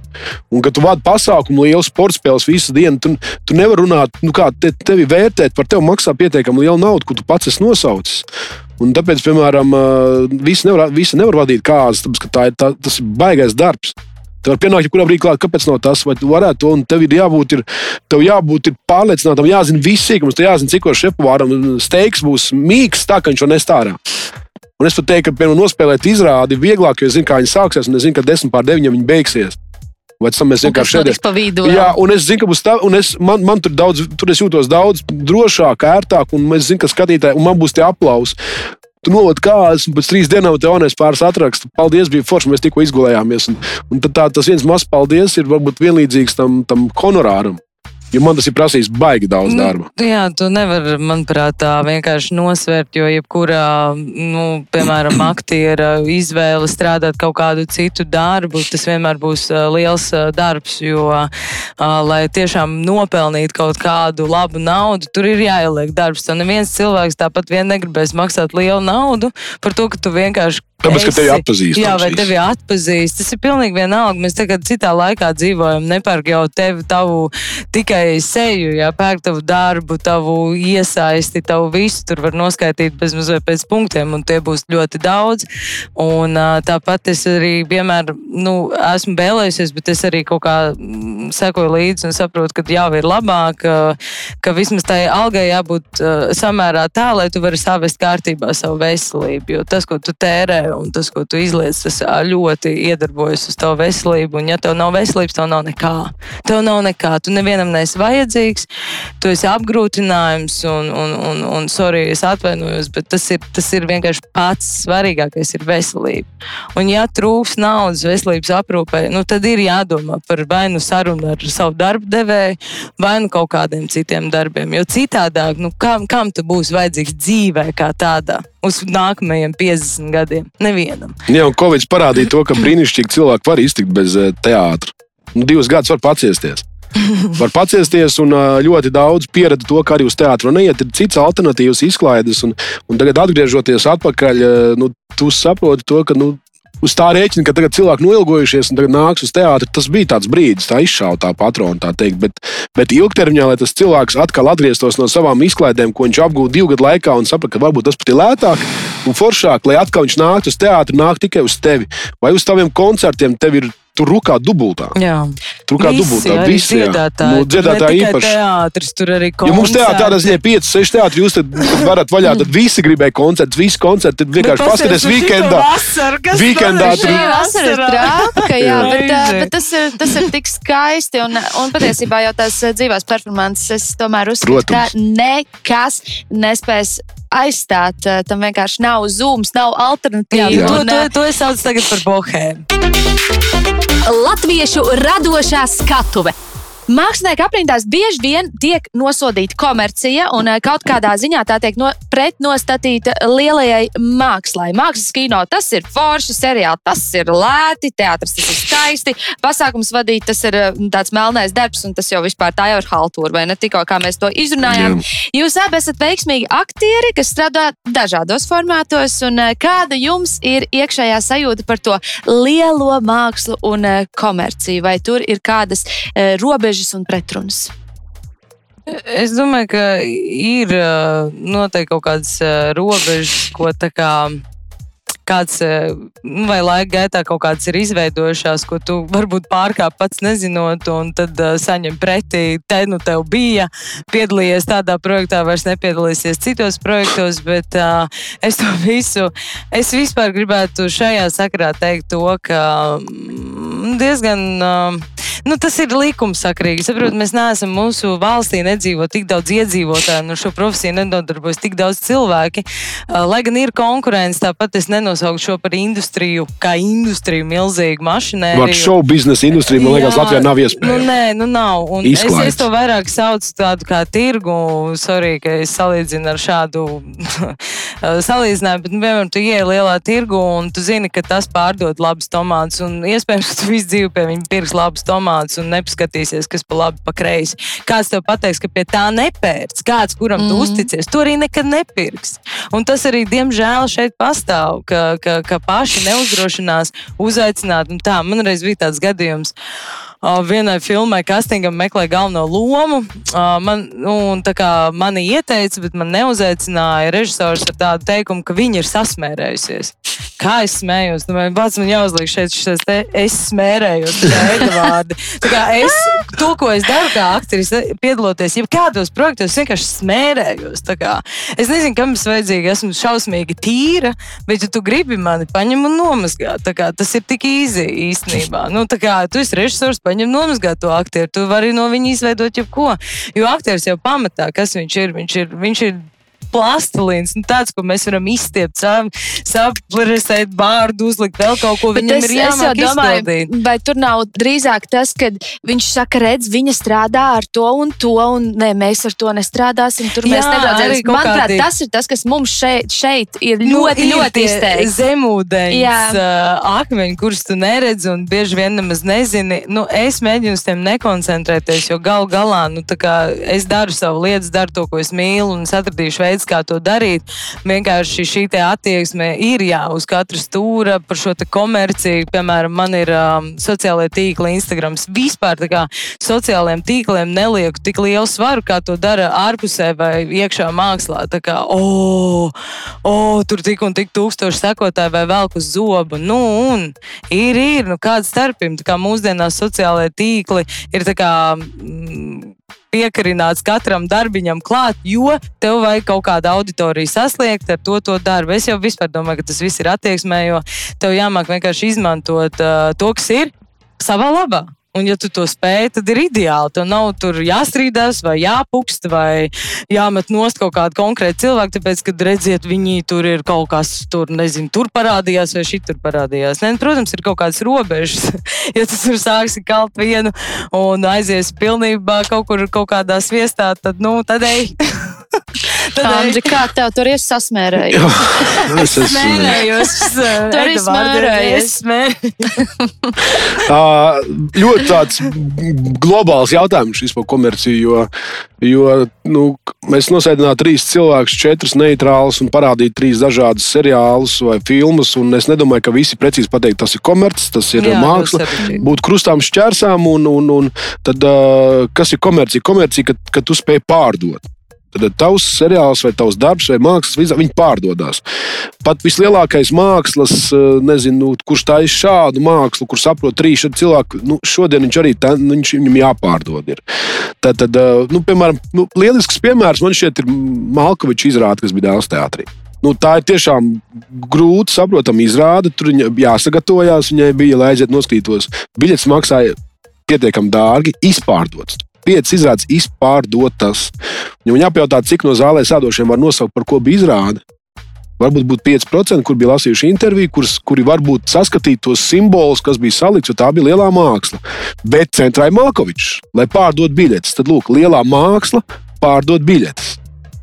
Un, kad tu vadi pasākumu, lielu sporta spēles visu dienu, tu, tu nevari runāt, nu, kā te, tevi vērtēt, par tevi maksā pietiekami lielu naudu, ko tu pats esi nosaucis. Un tāpēc, piemēram, visi nevar, visi nevar vadīt kāzas, tāpēc, ka tā ir, tā, tas ir baisais darbs. Tev var pienākt, kurā brīdī klāt, kāpēc nav tas, vai tu varētu to, un tev ir jābūt, ir, tev jābūt ir pārliecinātam, jāzina visi sīkums, jāzina, cik šefpavāram steiks būs mīgs, tā ka viņš to nestārā. Un es pat teiktu, ka, piemēram, nospēlēt izrādi vieglāk, jo es zinu, kā viņi sāksies, un es zinu, ka desmit pār deviņiem viņi beigsies. Vai tas mēs vienkārši šeit pa vidu? Jā, un es zinu, ka būs tā, un es, man, man tur daudz, tur es jūtos daudz drošāk, ērtāk, un es zinu, ka skatītāji, un man būs tie aplausi. Tu noved kājas, un pēc trīs dienām tev jaunais pāris atraksta. Paldies, bija forši, mēs tikko izgulējāmies. Un, un tad tā, tas viens mazs paldies ir varbūt vienlīdzīgs tam, tam honorāram. Jo man tas ir prasījis baigi daudz nu, darba. Nu, jā, tu nevari, manuprāt, tā vienkārši nosvērt, jo jebkurā, nu, piemēram, aktiera izvēle strādāt kaut kādu citu darbu, tas vienmēr būs liels darbs. Jo, lai tiešām nopelnītu kaut kādu labu naudu, tur ir jāieliek darbs. Tad neviens cilvēks tāpat vien negribēs maksāt lielu naudu par to, ka tu vienkārši Tāpēc, ka tevi atpazīst. Jā, vai tevi atpazīst. Tas ir pilnīgi vienalga. Mēs tagad citā laikā dzīvojam. Nepērk jau tevi, tavu tikai seju, jā, pērk tavu darbu, tavu iesaisti, tavu visu. Tur var noskaidrot bez mazliet pēc punktiem, un tie būs ļoti daudz. Un tāpat es arī vienmēr nu, esmu vēlējusies, bet es arī kaut kā mm, sekoju līdzi un saprotu, ka jau ir labāk, ka, ka vismaz tai algai jābūt samērā tā, lai tu vari savest kārtībā savu veselību. Jo tas, ko tu tērē un tas, ko tu izliec, tas ļoti iedarbojas uz tavu veselību. Un, ja tev nav veselības, tev nav nekā. Tev nav nekā. Tu nevienam neesi esi vajadzīgs, tu esi apgrūtinājums, un, un, un, un sorry, es atvainojos, bet tas ir, tas ir vienkārši pats svarīgākais, ir veselība. Un, ja trūks naudas veselības aprūpē, nu, tad ir jādomā par vai nu sarunu ar savu darbu devēju, vai nu kaut kādiem citiem darbiem. Jo citādāk, nu, kam, kam tu būsi vajadzīgs dzīvē kā tādā? Uz nākamajiem 50 gadiem. Nevienam. Jā, un Covid parādīja to, ka brīnišķīgi cilvēki var iztikt bez eh, teātra. Nu, divus gadus var paciesties. Var paciesties, un ļoti daudz pieredzi to, ka arī uz teātru neiet. Ir cits alternatīvas izklaides, un, un tagad atgriežoties atpakaļ, nu, tu saproti to, ka nu, uz tā rēķina, ka tagad cilvēki noilgojušies un tagad nāks uz teātri. Tas bija tāds brīdis, tā izšauta tā patrona, tā teikt. Bet, bet ilgtermiņā, lai tas cilvēks atkal atgrieztos no savām izklaidēm, ko viņš apgūta divu gadu laikā un saprata, ka varbūt tas pat ir lētāk un foršāk, lai atkal viņš nāktu uz teātri, nāk tikai uz tevi vai uz taviem koncertiem. Tev ir Tur rūkā dubultā. Jā, tur kā dubultā. Visi dziedātāji. Nu, dziedātāji īpaši. Teātris, tur arī koncerti. Ja mums teātrī tādā ziņā 5, 6 teātri, jūs tad varat vaļā, tad visi gribēja koncertus, visi koncerti. Tad vienkārši paskaties weekendā. Weekendā tur ir vasara trāpka, jā, bet, bet tas, ir, tas ir tik skaisti un, un patiesībā jau tās dzīvās performances tomēr uzskatu, ka nekas nespēs aizstāt. Tam vienkārši nav zūms, nav alternatīva. Jā, to, to, to es saucu tagad par bohēmu. Latviešu radošā skatuve. Mākslinieka aprindās bieži vien tiek nosodīta komercija, un eh, kaut kādā ziņā tā tiek no, pretnostatīta lielajai mākslai. Mākslas kino tas ir forši, seriāli tas ir lēti, teātris tas ir skaisti, pasākums vadīt tas ir eh, tāds melnais darbs, un tas jau vispār tā jau ir haltūra, vai ne tikko kā mēs to izrunājām. Jā. Jūs abi esat veiksmīgi aktieri, kas strādā dažādos formātos, un eh, kāda jums ir iekšējā sajūta par to lielo mākslu un komerciju? Vai tur ir kādas robežas? Robežas un pretrunas? Es domāju, ka ir noteikti kaut kādas robežas, ko tā kā kāds nu, vai laika gaitā kaut kādas ir izveidojušās, ko tu varbūt pārkāp pats nezinot, un tad uh, saņem pretī, te nu tev bija, piedalījies tādā projektā, vairs nepiedalīsies citos projektos, bet uh, es to visu, es vispār gribētu šajā sakarā teikt to, ka mm, diezgan. Uh, nu, tas ir likumsakrīgi. Saprot, mēs neesam mūsu valstī, nedzīvo tik daudz iedzīvotāju, nu šo profesiju nenodarbojas tik daudz cilvēki. Lai gan ir konkurence, tāpat es nenosaucu šo par industriju, kā industriju milzīgu mašinēriju. Ar šo biznesa industriju, man liekas, Latvijā nav iespējams. Nu, nē, nu nav. Es, es to vairāk saucu tādu kā tirgu. Sorry, ka es salīdzinu ar šādu salīdzinājumu, bet, nu, piemēram, tu ieej lielā tirgu un tu zini, ka tas pārdod labus tomātus. Un iespējams, ka tu visu dzīvi pie viņa pirks labus tomātus domāts un nepaskatīsies, kas pa labi, pa kreisi. Kāds tev pateiks, ka pie tā nepērts, kāds, kuram mm. tu uzticies, to arī nekad nepirks. Un tas arī, diemžēl, šeit pastāv, ka, ka, ka paši neuzdrošinās uzaicināt. Tā, man reiz bija tāds gadījums vienai filmai, castingam meklē galveno lomu. Man, nu, mani ieteica, bet man neuzaicināja režisors ar tādu teikumu, ka viņa ir sasmērējusies. Kā es smējos, nu, pats man jāuzliek šeit šis te es smērējos, vārdi. Es, to, ko es daru kā aktrise, piedaloties jebkādos projektos, vienkārši smērējos. Es nezinu, kam es vajadzīgi, esmu šausmīgi tīra, bet ja tu gribi mani paņem un nomazgāt. Tas ir tik īsi īstenībā. Nu, kā, tu esi režisors, paņem nomazgāt to aktieru. Tu vari no viņa izveidot jebko. Jo aktieris jau pamatā, kas viņš ir, viņš ir, viņš ir plastilīns, nu, tāds, ko mēs varam izstiept, saprasēt vārdu, uzlikt vēl kaut ko. Bet Viņam es, ir jāmāk domāju, izpildīt. Vai tur nav drīzāk tas, ka viņš saka, redz, viņa strādā ar to un to, un ne, mēs ar to nestrādāsim, tur Jā, mēs nestrādāsim. Manuprāt, tas ir tas, kas mums šeit, šeit ir nu, ļoti, ir ļoti izteikts. Zemūdeņs uh, akmeņi, kurus tu neredzi un bieži vien nemaz nezini. Nu, es mēģinu uz tiem nekoncentrēties, jo gal galā nu, es daru savu lietu, daru to, ko es mīlu, un es atradīšu veidu, kā to darīt. Vienkārši šī attieksme ir jā, uz katra stūra par šo komerciju. Piemēram, man ir um, sociālajie tīkli, Instagram. Vispār kā, sociālajiem tīkliem nelieku tik lielu svaru, kā to dara ārpusē vai iekšā mākslā. Tā kā, oh, oh, tur tik un tik tūkstoši sekotāji vai velk uz zobu. Nu, un ir, ir, nu kāda starpība. Kā mūsdienās sociālajie tīkli ir tā kā. Mm, piekarināts katram darbiņam klāt, jo tev vajag kaut kādu auditoriju sasniegt ar to, to darbu. Es jau vispār domāju, ka tas viss ir attieksmē, jo tev jāmāk vienkārši izmantot uh, to, kas ir savā labā. Un, ja tu to spēj, tad ir ideāli. Tev nav tur jāstrīdās, vai jāpukst, vai jāmet nost kaut kāda konkrēta cilvēka, tāpēc, kad redziet, viņi tur ir kaut kas, tur, nezinu, tur parādījās, vai šī tur parādījās. Ne, protams, ir kaut kādas robežas. ja tu tur sāksi kalt vienu un aizies pilnībā kaut kur, kaut kādā sviestā, tad, nu, tad ej. Andri, kā tev tur ir sasmērējies? es esmu smērējos. Tur ir smērējies. Uh, ļoti tāds globāls jautājums šis par komerciju. Jo, jo nu, mēs nosēdinām trīs cilvēkus, četrus neitrālus un parādīt trīs dažādus seriālus vai filmus. Es nedomāju, ka visi precīzi pateikt, tas ir komercis, tas ir Jā, māksla. Būt krustām šķērsām, un, un, un tad, uh, kas ir komercija? Komercija, kad, kad tu spēj pārdot. Tad tavs seriāls, vai tavs darbs, vai mākslas viņi pārdodas. Pat vislielākais mākslas, eh, nezinu, kurš taisa šādu mākslu, kur saprot trīs šādi cilvēki, nu, šodien viņš arī tā, nu, viņš, viņam jāpārdod. Ir. Tad, tad eh, nu, piemēram, nu, lielisks piemērs man šķiet ir Malkoviča izrāde, kas bija Dēls teātrī. Nu, tā ir tiešām grūti saprotama izrāde. Tur viņai jāsagatavojās, viņai bija, lai aiziet noskatītos. Biļets maksāja pietiekami dārgi, izpārdots. Piecas izrādes izpārdotas. Ja man jāpajautā, cik no zālē sēdošiem var nosaukt, par ko bija izrāde, varbūt būtu 5%, kur bija lasījuši interviju, kurs, kuri varbūt saskatītu tos simbolus, kas bija salikts, jo tā bija lielā māksla. Bet centrā ir Malkovičs, lai pārdot biļetes. Tad, lūk, lielā māksla pārdot biļetes.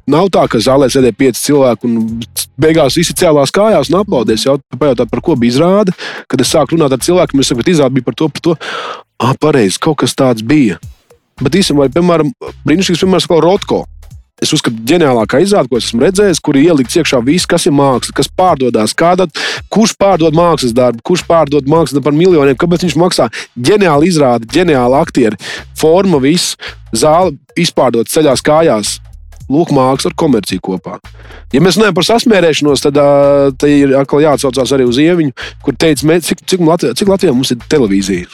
Nav tā, ka zālē sēdēja pieci cilvēki un beigās visi cēlās kājās un aplaudēs. Jautājot, par ko bija izrāde. Kad es sāku runāt ar cilvēkiem, es saku, ka izrāde bija par to, par to. Ah, pareizi, kaut kas tāds bija. Bet īstenībā, piemēram, brīnišķīgs piemērs kā Rotko. Es uzskatu, ģeniālākā izrāde, ko es esmu redzējis, kur ir ielikts iekšā viss, kas ir māksla, kas pārdodas, kāda, kurš pārdod mākslas darbu, kurš pārdod mākslas darbu par miljoniem, kāpēc viņš maksā. Ģeniāli izrāde, ģeniāli aktieri, forma, viss, zāle izpārdot ceļās kājās. Lūk, māksla ar komerciju kopā. Ja mēs runājam par sasmērēšanos, tad uh, ir atkal jāatsaucās arī uz ieviņu, kur teica, cik, cik, Latvijā, cik Latvijā mums ir televīzija.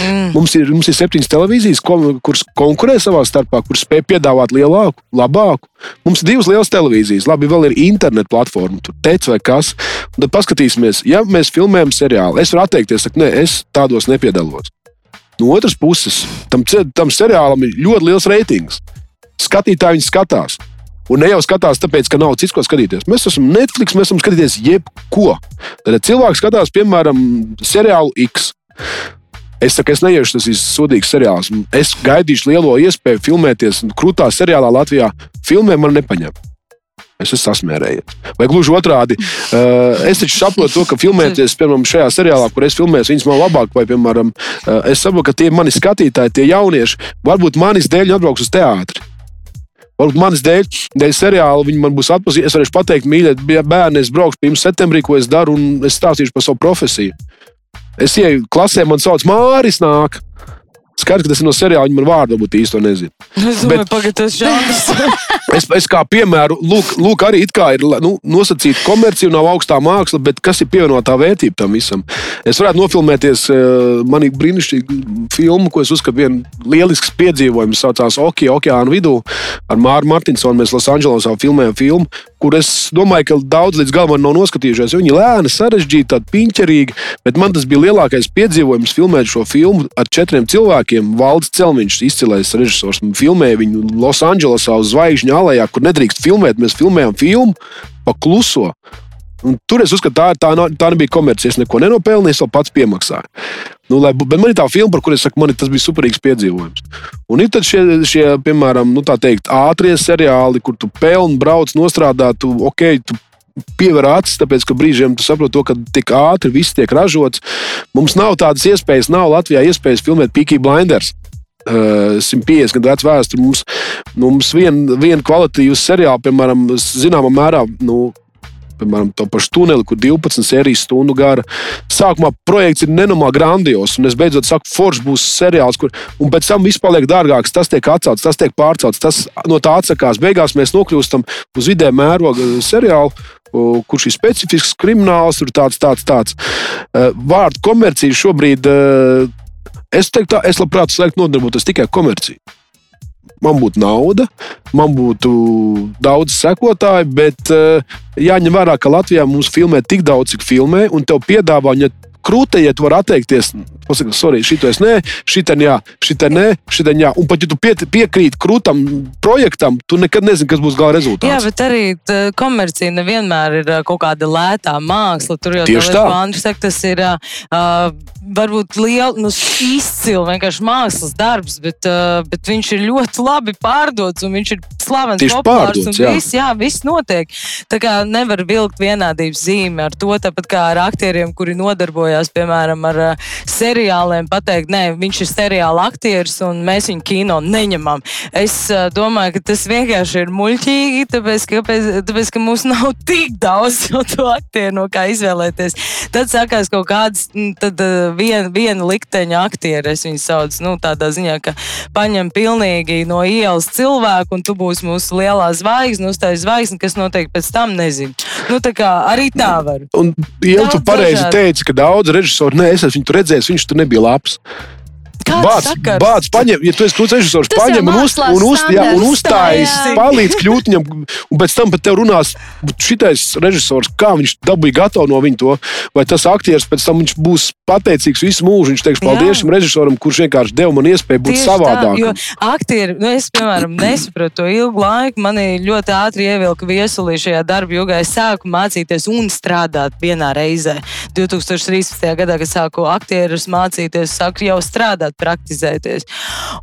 Mm. Mums ir, mums ir septiņas televīzijas, kuras konkurē savā starpā, kuras spēj piedāvāt lielāku, labāku. Mums ir divas lielas televīzijas, labi, vēl ir internet platforma, tur teic vai kas. Un tad paskatīsimies, ja mēs filmējam seriālu. Es varu atteikties, ka ne, es tādos nepiedalos. No otras puses, tam, tam seriālam ir ļoti liels reitings. Skatītāji viņu skatās. Un ne jau skatās, tāpēc, ka nav cits, ko skatīties. Mēs esam Netflix, mēs varam skatīties jebko. Tad cilvēks skatās, piemēram, seriālu X. Es saku, es neiešu, tas ir sodīgs seriāls. Es gaidīšu lielo iespēju filmēties krūtā seriālā Latvijā. Filmē man nepaņem. Es esmu sasmērējies. Vai gluži otrādi, uh, es taču saprotu, to, ka filmēties, piemēram, šajā seriālā, kur es filmēju, viņas man labāk, vai, piemēram, uh, es saprotu, ka tie mani skatītāji, tie jaunieši, varbūt manis dēļ atbrauks uz teātri. Varbūt manis dēļ, dēļ seriāla viņi man būs atpazīstami. Es varēšu pateikt, mīļie bērni, es braukšu pie jums septembrī, ko es daru, un es stāstīšu par savu profesiju. Es ieju klasē, man sauc Māris. Nāk. Skaidrs, ka tas ir no seriāla, viņa man vārdu varbūt īsti nezina. Es domāju, pagaid, tas žanrs. Es, es kā piemēru, lūk, lūk arī it kā ir nu, nosacīta komercija, nav augstā māksla, bet kas ir pievienotā vērtība tam visam? Es varētu nofilmēties uh, manī brīnišķīgu filmu, ko es uzskatu vienu lielisks piedzīvojums, saucās Oki, Okeāna vidū ar Māru Martinsonu. Mēs Losandželosā filmējam filmu, kur es domāju, ka daudz līdz galam nav noskatījušies. Viņa lēna, sarežģīta, piņķerīga, bet man tas bija lielākais piedzīvojums filmēt šo filmu ar četriem cilvēkiem. Valdis Celmiņš, izcilais režisors, filmēja viņu Losandželosā uz zvaigžņu alejā, kur nedrīkst filmēt. Mēs filmējām filmu pa kluso. Un tur es uzskatu, tā, tā, tā nebija komercija. Es neko nenopelnīju, es vēl pats piemaksāju. Nu, lai, bet man ir tā filma, par kuru es saku, man tas bija superīgs piedzīvojums. Un ir šie, šie piemēram, nu, teikt, ātrie seriāli, kur tu pelni, brauc, nostrādā, tu, ok, tu piever acis, tāpēc, ka brīžiem tu saproti, to, ka tik ātri viss tiek ražots. Mums nav tādas iespējas, nav Latvijā iespējas filmēt Peaky Blinders. Uh, 150 gadu vecu vēsturi. Mums, nu, mums viena vien kvalitīva seriāla, piemēram, zināmā mērā, nu, piemēram, to pašu tuneli, kur 12 sērijas stundu gara. Sākumā projekts ir nenormāli grandios, un es beidzot saku, foršs būs seriāls, kur, un pēc tam viss paliek dārgāks, tas tiek atcelts, tas tiek pārcelts, tas no tā atsakās. Beigās mēs nokļūstam uz vidē mēroga seriālu. Kurš ir specifisks krimināls, tur tāds, tāds, tāds. Eh, Vārdu komercija šobrīd, eh, es teiktu, tā, es labprāt slēgtu nodarbotos tikai komerciju man būtu nauda, man būtu daudz sekotāju, bet uh, jāņem vērā, ka Latvijā mums filmē tik daudz, cik filmē, un tev piedāvā, ja krūtē, ja tu vari atteikties, pasaka, sorry, šito es nē, šitā jā, šitā nē, šitā jā. Un pat ja tu pie, piekrīti krūtam projektam, tu nekad nezini, kas būs gala rezultāts. Jā, bet arī komercija nevienmēr ir kaut kāda lētā māksla. Tur jau Tieši tā. Andris saka, tas ir ā, varbūt liels, nu, izcils vienkārši mākslas darbs, bet, ā, bet viņš ir ļoti labi pārdots un viņš ir slavens, Tieši populārs. pārdots, jā. viss, jā, viss notiek. Tā kā nevar vilkt vienādības zīmi ar to, tāpat kā ar aktieriem, kuri nodarbojās, piemēram, ar ā, seriāliem, pateikt, nē, viņš ir seriāla aktieris un mēs viņu kino neņemam. Es ā, domāju, ka tas vienkārši ir muļķīgi, tāpēc, ka, tāpēc, ka mums nav tik daudz to aktieru, no kā izvēlēties. Tad sākās kaut kāds, tad ā, vien, viena likteņa aktieri, es viņu saucu, nu, tādā ziņā, ka paņem pilnīgi no ielas cilvēku, un tu būsi mūsu lielā zvaigzne, uztais zvaigzne, kas notiek pēc tam, nezinu. Nu, tā kā arī tā var. Un Iela, tu pareizi teici, ka daudz režisoru, nē, es esmu viņu redzējis, viņš tur nebija labs. Kāds Bāc, bāc, paņem, ja tu esi krūts režisors, paņem un, uz, un, uz, jā, un jā. palīdz kļūt viņam, un pēc tam pat tev runās, šitais režisors, kā viņš dabūja gatavu no viņa to, vai tas aktieris pēc tam viņš būs pateicīgs visu mūžu, viņš teiks paldies šim režisoram, kurš vienkārši deva man iespēju būt Tieši savādākam. Tā, jo aktieri, nu es, piemēram, nesapratu to ilgu laiku. Manī ļoti ātri ievilka viesulī šajā darba jogā. Es sāku mācīties un strādāt vienā reizē. 2013. gadā, kad sāku aktierus mācīties, sāku jau strādāt, praktizēties.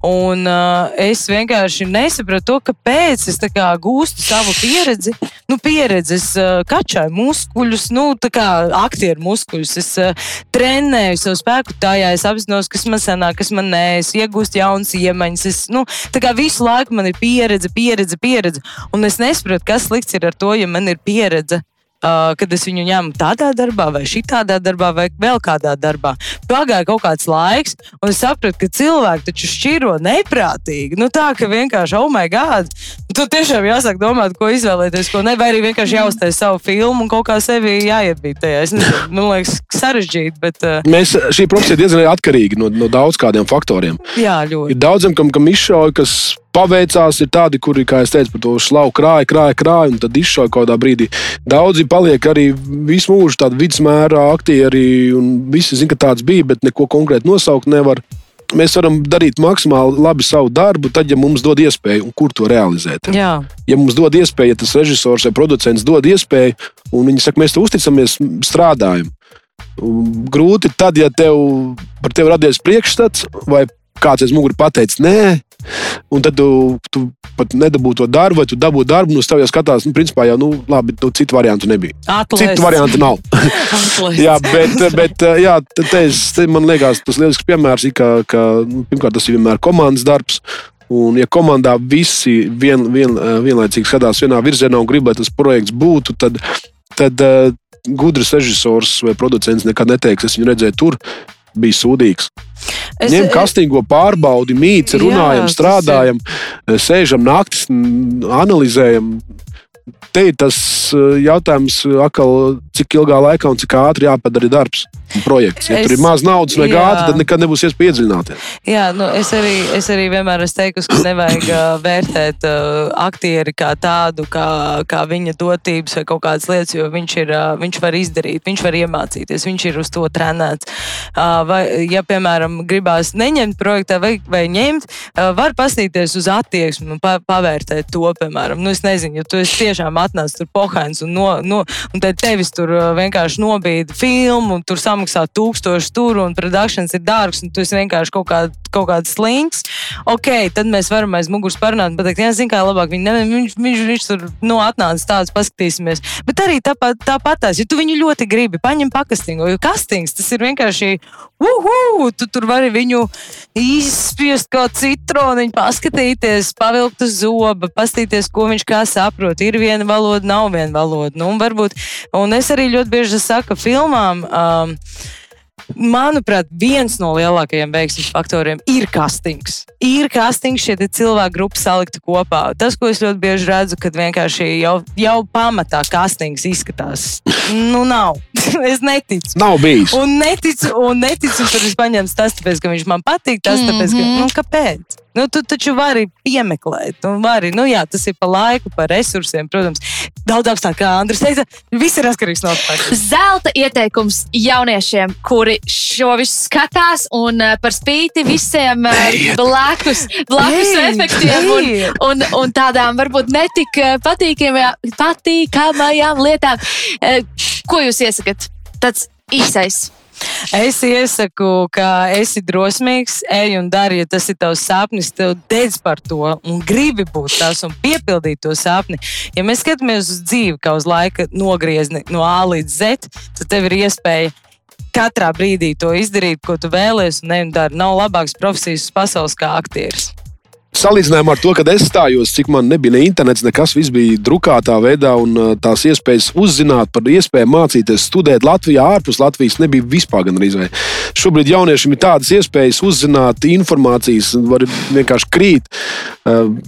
Un uh, es vienkārši nesapratu to, kāpēc es kā gūstu savu pieredzi. Nu, pieredzes uh, kačāju muskuļus, nu, tā kā aktieru muskuļus. Es uh, trenēju savu spēku tajā, es apzinos, kas man sanāk, kas man nē, es iegūstu jaunas iemaņas. Es, nu, tā kā visu laiku man ir pieredze, pieredze, pieredze. Un es nesaprotu, kas slikts ir ar to, ja man ir pieredze. Uh, kad es viņu ņemu tādā darbā, vai šitādā darbā, vai vēl kādā darbā. Pagāja kaut kāds laiks, un es sapratu, ka cilvēki taču šķiro neprātīgi. Nu, tā ka vienkārši, oh, my God! Tu tiešām jāsāk domāt, ko izvēlēties, ko ne, vai arī vienkārši jāuztais savu filmu un kaut kā sevi jāiebīt tajā. Es nezinu, man liekas, sarežģīti, bet uh, Mēs, šī profesija diezgan atkarīga no, no daudz kādiem faktoriem. jā, ļoti. Ir daudziem, kam, kam izšauja, kas paveicās, ir tādi, kuri, kā es teicu, par to slavu krāja, krāja, krāja, un tad izšauja kaut kādā brīdī. Daudzi paliek arī visu mūžu tādi vidusmērā aktieri, un visi zina, ka tāds bija, bet neko konkrēti nosaukt nevar. Mēs varam darīt maksimāli labi savu darbu, tad, ja mums dod iespēju, un kur to realizēt. Jā, Ja mums dod iespēju, ja tas režisors vai producents dod iespēju, un viņi saka, mēs te uzticamies, strādājam. Grūti tad, ja tev par tevi radies priekšstats, vai kāds aiz muguras pateicis nē, un tad tu, tu pat nedabūji to darbu, vai tu dabūji darbu, nu, tevi jau skatās, nu, principā jau, nu, labi, nu, citu variantu nebija. atlaist. Citu variantu nav. Jā, bet, bet jā, te, es- te man liekas, tas lielisks piemērs ir, ka, ka nu, pirmkārt tas ir vienmēr komandas darbs. Un, ja komandā visi vien, vien, vienlaicīgi skatās vienā virzienā un grib, lai tas projekts būtu, tad, tad uh, gudrs režisors vai producents nekad neteiks, es viņu redzēju tur. Bija sūdīgs. Es- Ņem kastīgo pārbaudi, mīts, Jā, runājam, tas ir- strādājam, sēžam naktis, analizējam. Te ir tas eh, jautājums, akal, cik ilgā laikā un cik ātri jāpadara darbs projekts. Ja Es- tur ir maz naudas vai gāta, tad nekad nebūs iespēja iedziļināties. Jā, nu, es, arī, es arī vienmēr esmu teikusi, ka nevajag vērtēt uh, aktieri kā tādu, kā, kā viņa dotības vai kaut kādas lietas, jo viņš, ir, uh, viņš var izdarīt, viņš var iemācīties, viņš ir uz to trenēts. Uh, vai, ja, piemēram, gribās neņemt projektā vai, vai ņemt, uh, var pastīties uz attieksmi un pa, pavērtēt to, piemēram. Nu, es nezinu, ja tu esi tiešām atnācis tur pohēns un, no, no, un tad tevis tur vienkārši nobīda filmu un tur samaksā tūkstoši tur un produkcijas ir dārgs un tu vienkārši kaut, kā, kaut kāds slinks. Ok, tad mēs varam aiz muguras parunāt, bet jā, zinu, kā labāk viņi, ne, viņš, viņš, viņš tur no atnācis tāds, paskatīsimies. Bet arī tāpat, tāpatās, ja tu viņu ļoti gribi, paņem pakastingu, jo kastings tas ir vienkārši, uhu, tu tur vari viņu izspiest kā citroniņu, paskatīties, pavilkt uz zoba, paskatīties, ko viņš kā saprot. Ir viena valoda, nav viena valoda. Nu, un varbūt, un es arī ļoti bieži saku filmām. Um, Manuprāt, viens no lielākajiem veiksmes faktoriem ir kastings. Ir kastings, šie te cilvēku grupas salikta kopā. Tas, ko es ļoti bieži redzu, kad vienkārši jau, jau pamatā kastings izskatās, nu, nav. es neticu. Nav bijis. Un neticu, un neticu, tur es paņēmu tas, tāpēc, ka viņš man patīk. Tas, tāpēc, ka, nu, kāpēc? Nu, tu taču vari piemeklēt, un vari, nu, jā, tas ir par laiku, par resursiem, protams. Daudz augstāk, kā Andris teica, viss ir atkarīgs no tā. Zelta ieteikums jauniešiem, kuri šo visu skatās, un uh, par spīti visiem uh, blakus, blakus Ej, efektiem un, un, un tādām varbūt netik patīkamajām, patīkamajām lietām. Ko jūs iesakāt? Tāds īsais. Es iesaku, ka esi drosmīgs, ej un dari, ja tas ir tavs sapnis, tev dedz par to un gribi būt tas un piepildīt to sapni. Ja mēs skatāmies uz dzīvi kā uz laika nogriezni no A līdz Z, tad tev ir iespēja katrā brīdī to izdarīt, ko tu vēlēsies, un nevienam dari. Nav labākas profesijas pasaules kā aktieris. Salīdzinājumā ar to, kad es stājos, cik man nebija ne internets, nekas, viss bija drukātā veidā, un tās iespējas uzzināt par iespēju mācīties, studēt Latvijā, ārpus Latvijas, nebija vispār gan arī. Šobrīd jauniešiem ir tādas iespējas uzzināt informācijas, var vienkārši krīt.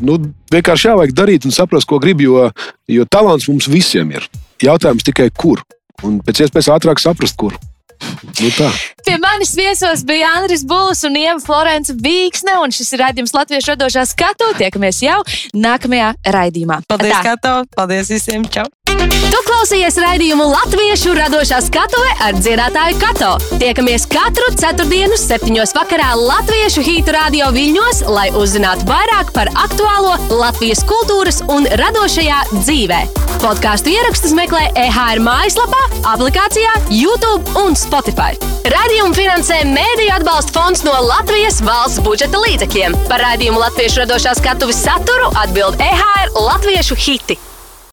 Nu, vienkārši jāvajag darīt un saprast, ko grib, jo, jo talants mums visiem ir. Jautājums tikai kur. Un pēc iespējas ātrāk saprast, kur. Nu tā. Pie manis viesos bija Andris Bulis un Ieva Florence Vīksne, un šis ir raidījums Latvijas radošā skatu. Tiekamies jau nākamajā raidījumā. Paldies. Kato! Paldies visiem! Čau! Tu klausies raidījumu Latviešu radošā skatuve ar dziedātāju Kato. Tiekamies katru ceturtdienu, septiņos vakarā Latviešu hītu radio viļņos, lai uzzinātu vairāk par aktuālo Latvijas kultūras un radošajā dzīvē. Podkāstu ierakstus meklē EHR mājaslapā, aplikācijā, YouTube un Spotify. Radījumu finansē Mēdīļu atbalsta fonds no Latvijas valsts budžeta līdzekļiem. Par raidījumu Latviešu radošā skatuves saturu atbild EHR Latviešu hiti.